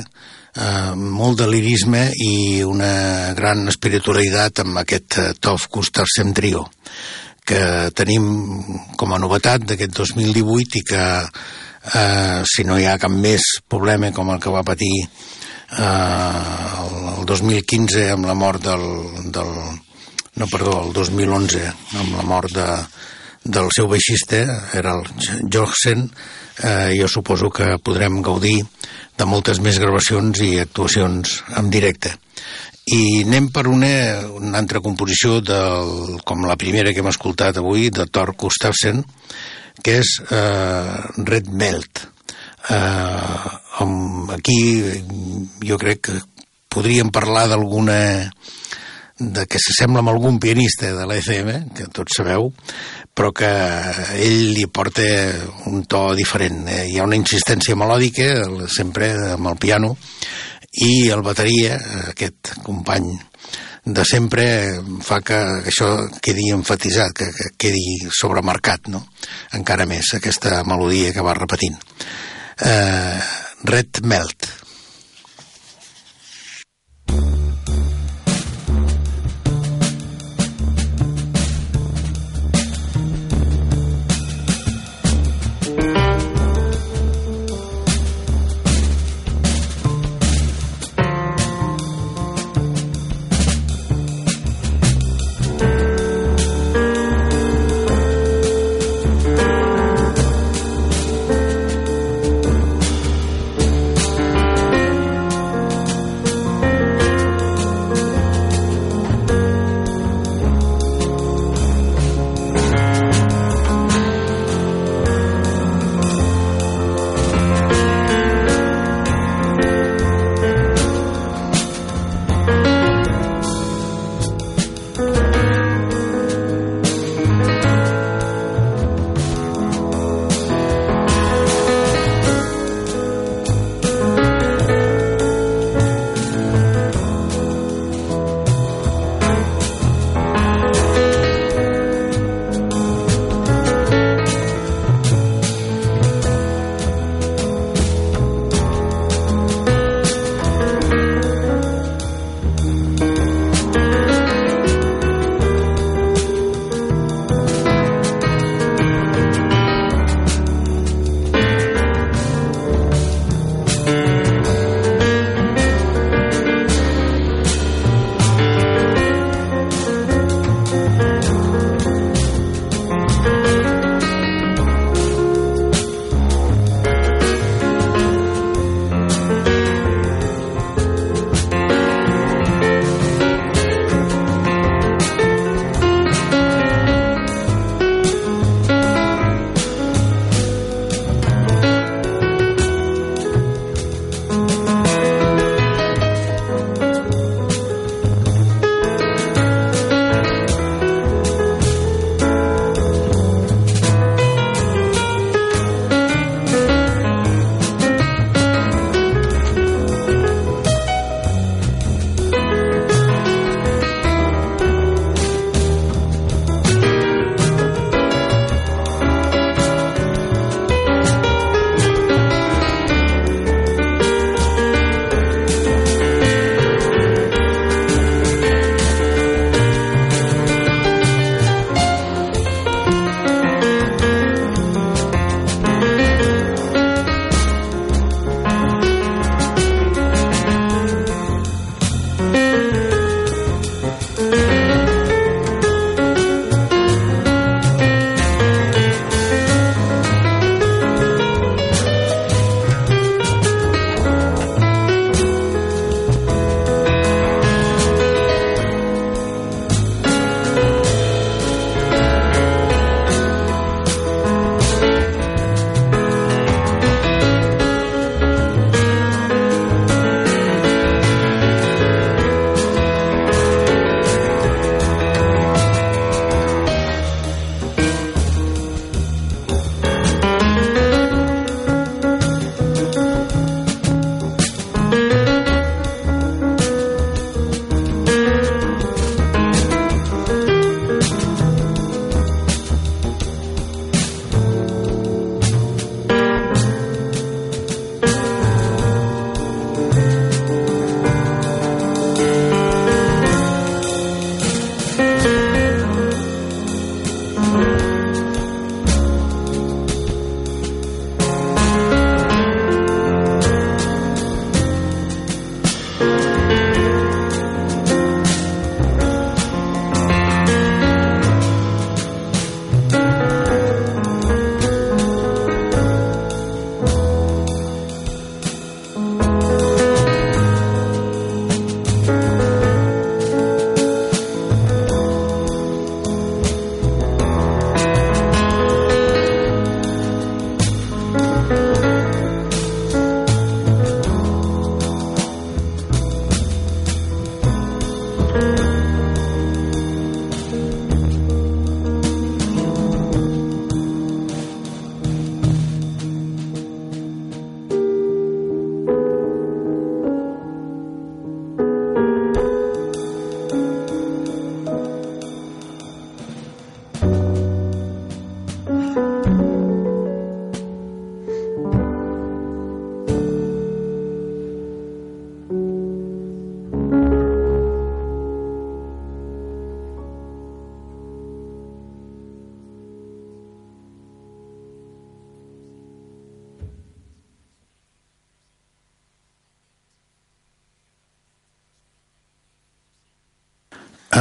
eh, molt de lirisme i una gran espiritualitat amb aquest eh, Tov Gustafsson Trio que tenim com a novetat d'aquest 2018 i que eh, si no hi ha cap més problema com el que va patir eh, el 2015 amb la mort del, del no, perdó, el 2011 amb la mort de, del seu baixista era el Jorgen eh, jo suposo que podrem gaudir de moltes més gravacions i actuacions en directe. I anem per una, una altra composició del, com la primera que hem escoltat avui de Thor Gustafsson que és eh, Red Melt eh, aquí jo crec que podríem parlar d'alguna de que s'assembla amb algun pianista de l'ECM, que tots sabeu, però que ell li porta un to diferent. Eh? Hi ha una insistència melòdica, sempre amb el piano, i el bateria, aquest company de sempre, fa que això quedi enfatitzat, que, que quedi sobremarcat, no? encara més, aquesta melodia que va repetint. Uh, Red Melt.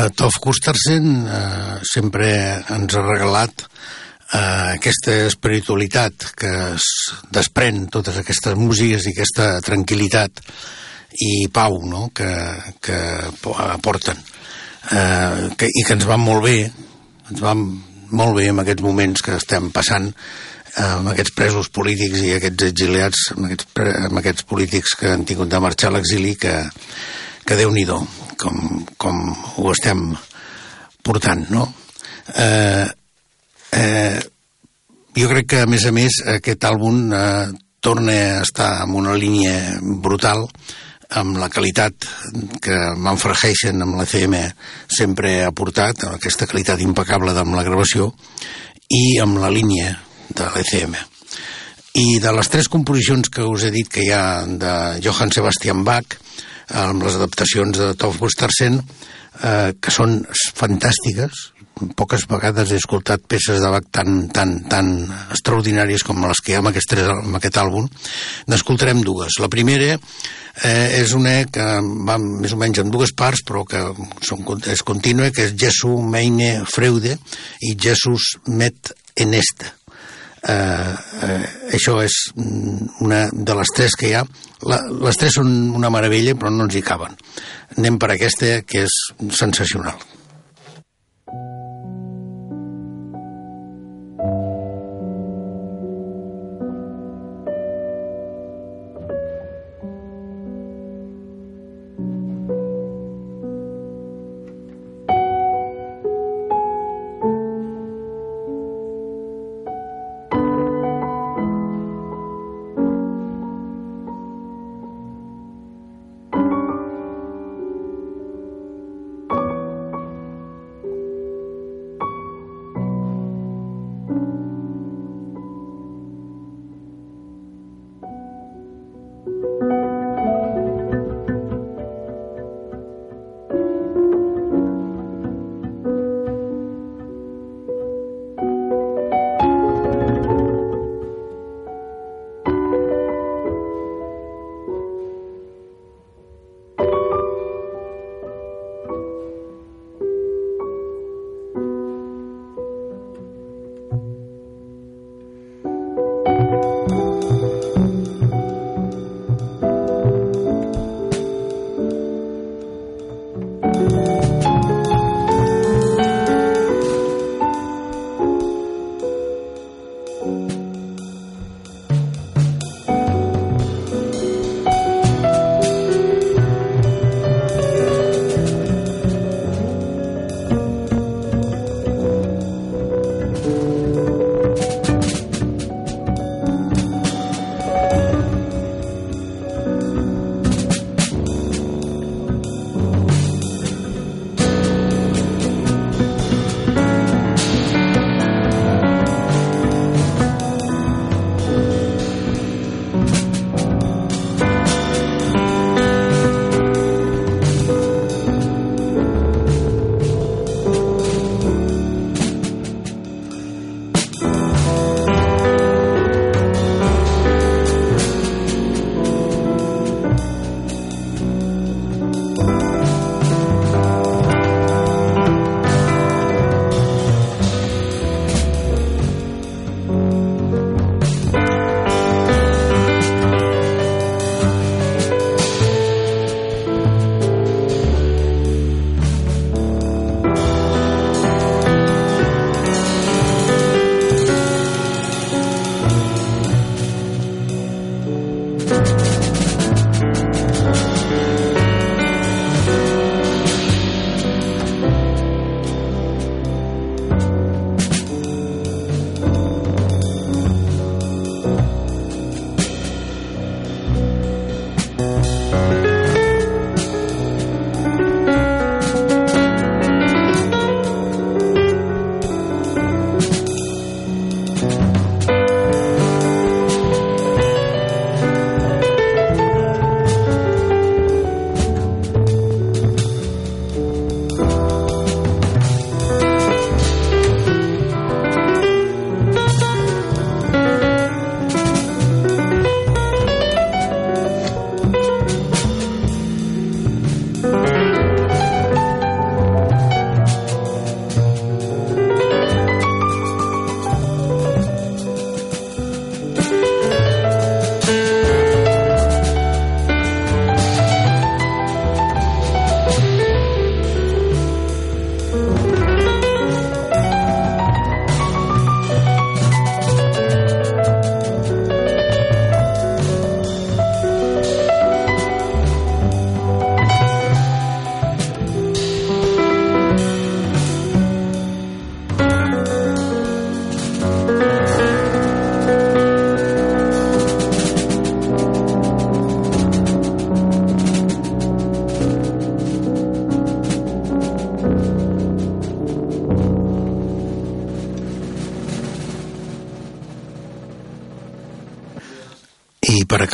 Uh, Tov Gustafsson uh, sempre ens ha regalat uh, aquesta espiritualitat que es desprèn totes aquestes músiques i aquesta tranquil·litat i pau no? que, que aporten uh, que, i que ens van molt bé ens van molt bé en aquests moments que estem passant amb aquests presos polítics i aquests exiliats, amb aquests, amb aquests polítics que han tingut de marxar a l'exili, que, que déu nhi com ho estem portant, no? Eh, eh, jo crec que, a més a més, aquest àlbum eh, torna a estar en una línia brutal amb la qualitat que Manfred Heisen amb la CM sempre ha portat, aquesta qualitat impecable amb la gravació, i amb la línia de l'ECM. I de les tres composicions que us he dit que hi ha de Johann Sebastian Bach, amb les adaptacions de Tov Gustafsson, eh, que són fantàstiques, poques vegades he escoltat peces de Bach tan, tan, tan extraordinàries com les que hi ha en aquest, tres, en aquest àlbum, n'escoltarem dues. La primera eh, és una que va més o menys en dues parts, però que són, és contínua, que és Jesu meine Freude i Jesus met enesta. Eh, eh, això és mm, una de les tres que hi ha. La, les tres són una meravella, però no ens hi caben. Anem per aquesta, que és sensacional.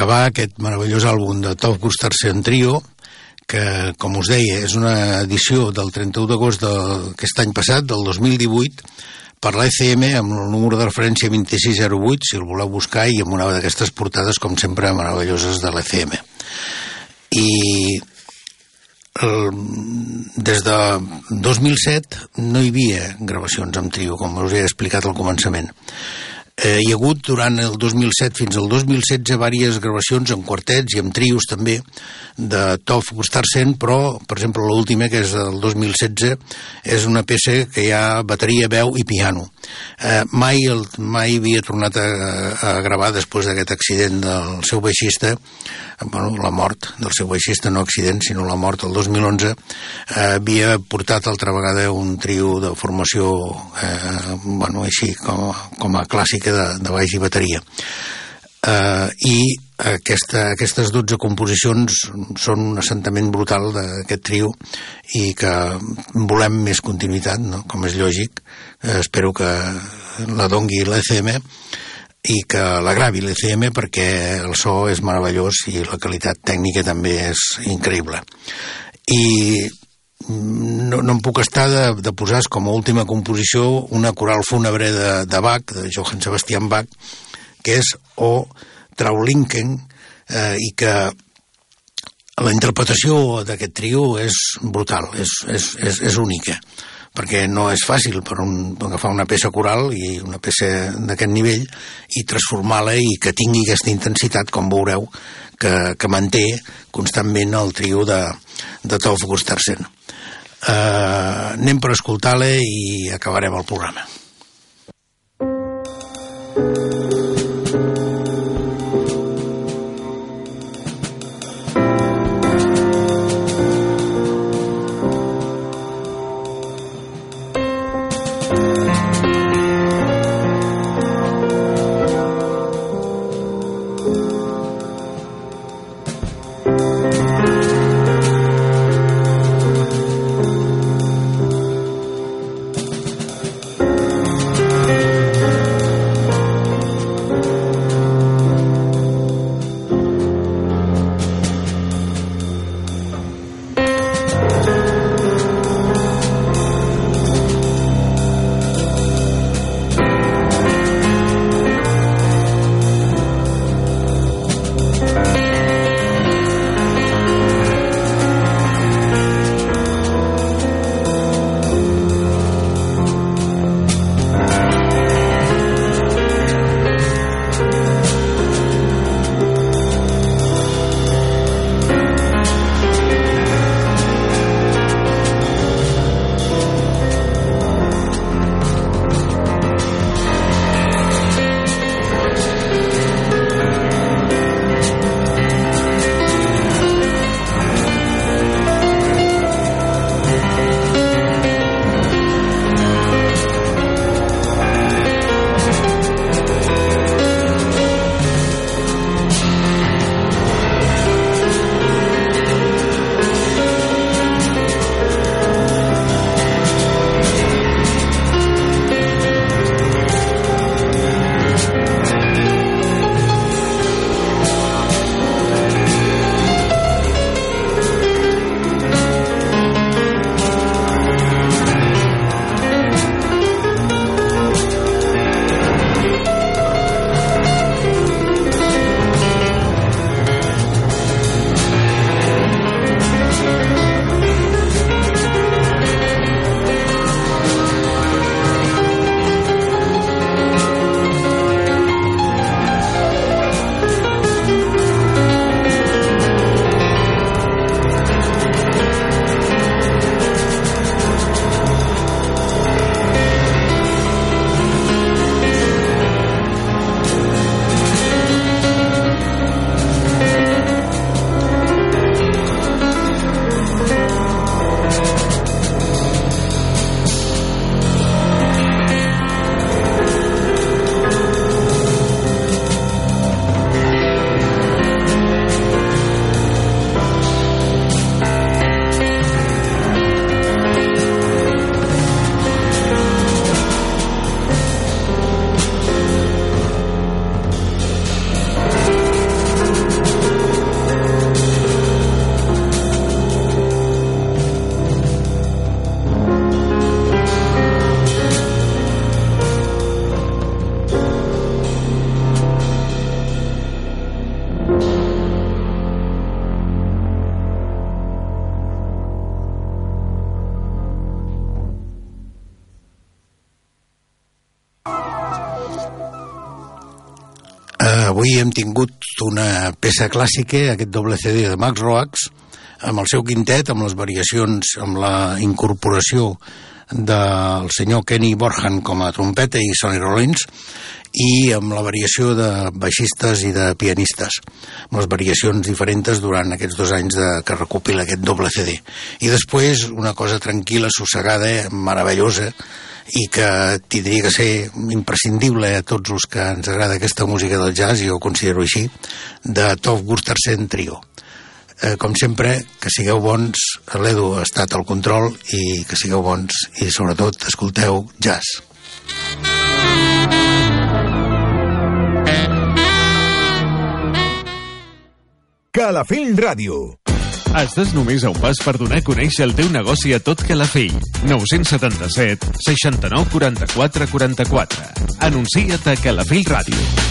Acabar aquest meravellós àlbum de Top Gustafsson Trio, que, com us deia, és una edició del 31 d'agost d'aquest any passat, del 2018, per l'ECM amb el número de referència 2608, si el voleu buscar, i amb una d'aquestes portades, com sempre, meravelloses de l'ECM. I el, des de 2007 no hi havia gravacions amb trio, com us he explicat al començament. Eh, hi ha hagut durant el 2007 fins al 2016 diverses gravacions amb quartets i amb trios també de Toff Gustarsen, però, per exemple, l'última, que és del 2016, és una peça que hi ha bateria, veu i piano. Eh, mai, el, mai havia tornat a, a gravar després d'aquest accident del seu baixista, bueno, la mort del seu baixista, no accident, sinó la mort el 2011, eh, havia portat altra vegada un trio de formació, eh, bueno, així, com, com a clàssica mica de, de baix i bateria. Uh, I aquesta, aquestes 12 composicions són un assentament brutal d'aquest trio i que volem més continuïtat, no? com és lògic. Uh, espero que la dongui l'ECM i que la gravi l'ECM perquè el so és meravellós i la qualitat tècnica també és increïble. I no, no em puc estar de, de posar com a última composició una coral fúnebre de, de Bach, de Johann Sebastian Bach, que és O Traulinken, eh, i que la interpretació d'aquest trio és brutal, és, és, és, és única perquè no és fàcil per, un, agafar una peça coral i una peça d'aquest nivell i transformar-la i que tingui aquesta intensitat, com veureu, que, que manté constantment el trio de, de Tolf Gustafsson eh, anem per escoltar-la i acabarem el programa. Avui hem tingut una peça clàssica, aquest doble CD de Max Roax, amb el seu quintet, amb les variacions, amb la incorporació del senyor Kenny Borhan com a trompeta i Sonny Rollins i amb la variació de baixistes i de pianistes amb les variacions diferents durant aquests dos anys de, que recopila aquest doble CD i després una cosa tranquil·la, sossegada, meravellosa i que tindria que ser imprescindible a tots els que ens agrada aquesta música del jazz, jo ho considero així, de Tov Gustersen Trio eh, com sempre, que sigueu bons, l'Edu ha estat al control i que sigueu bons i sobretot escolteu jazz. Calafell Ràdio. Estàs només a un pas per donar a conèixer el teu negoci a tot Calafell. 977 69 44 44. Anuncia't a Calafell Ràdio.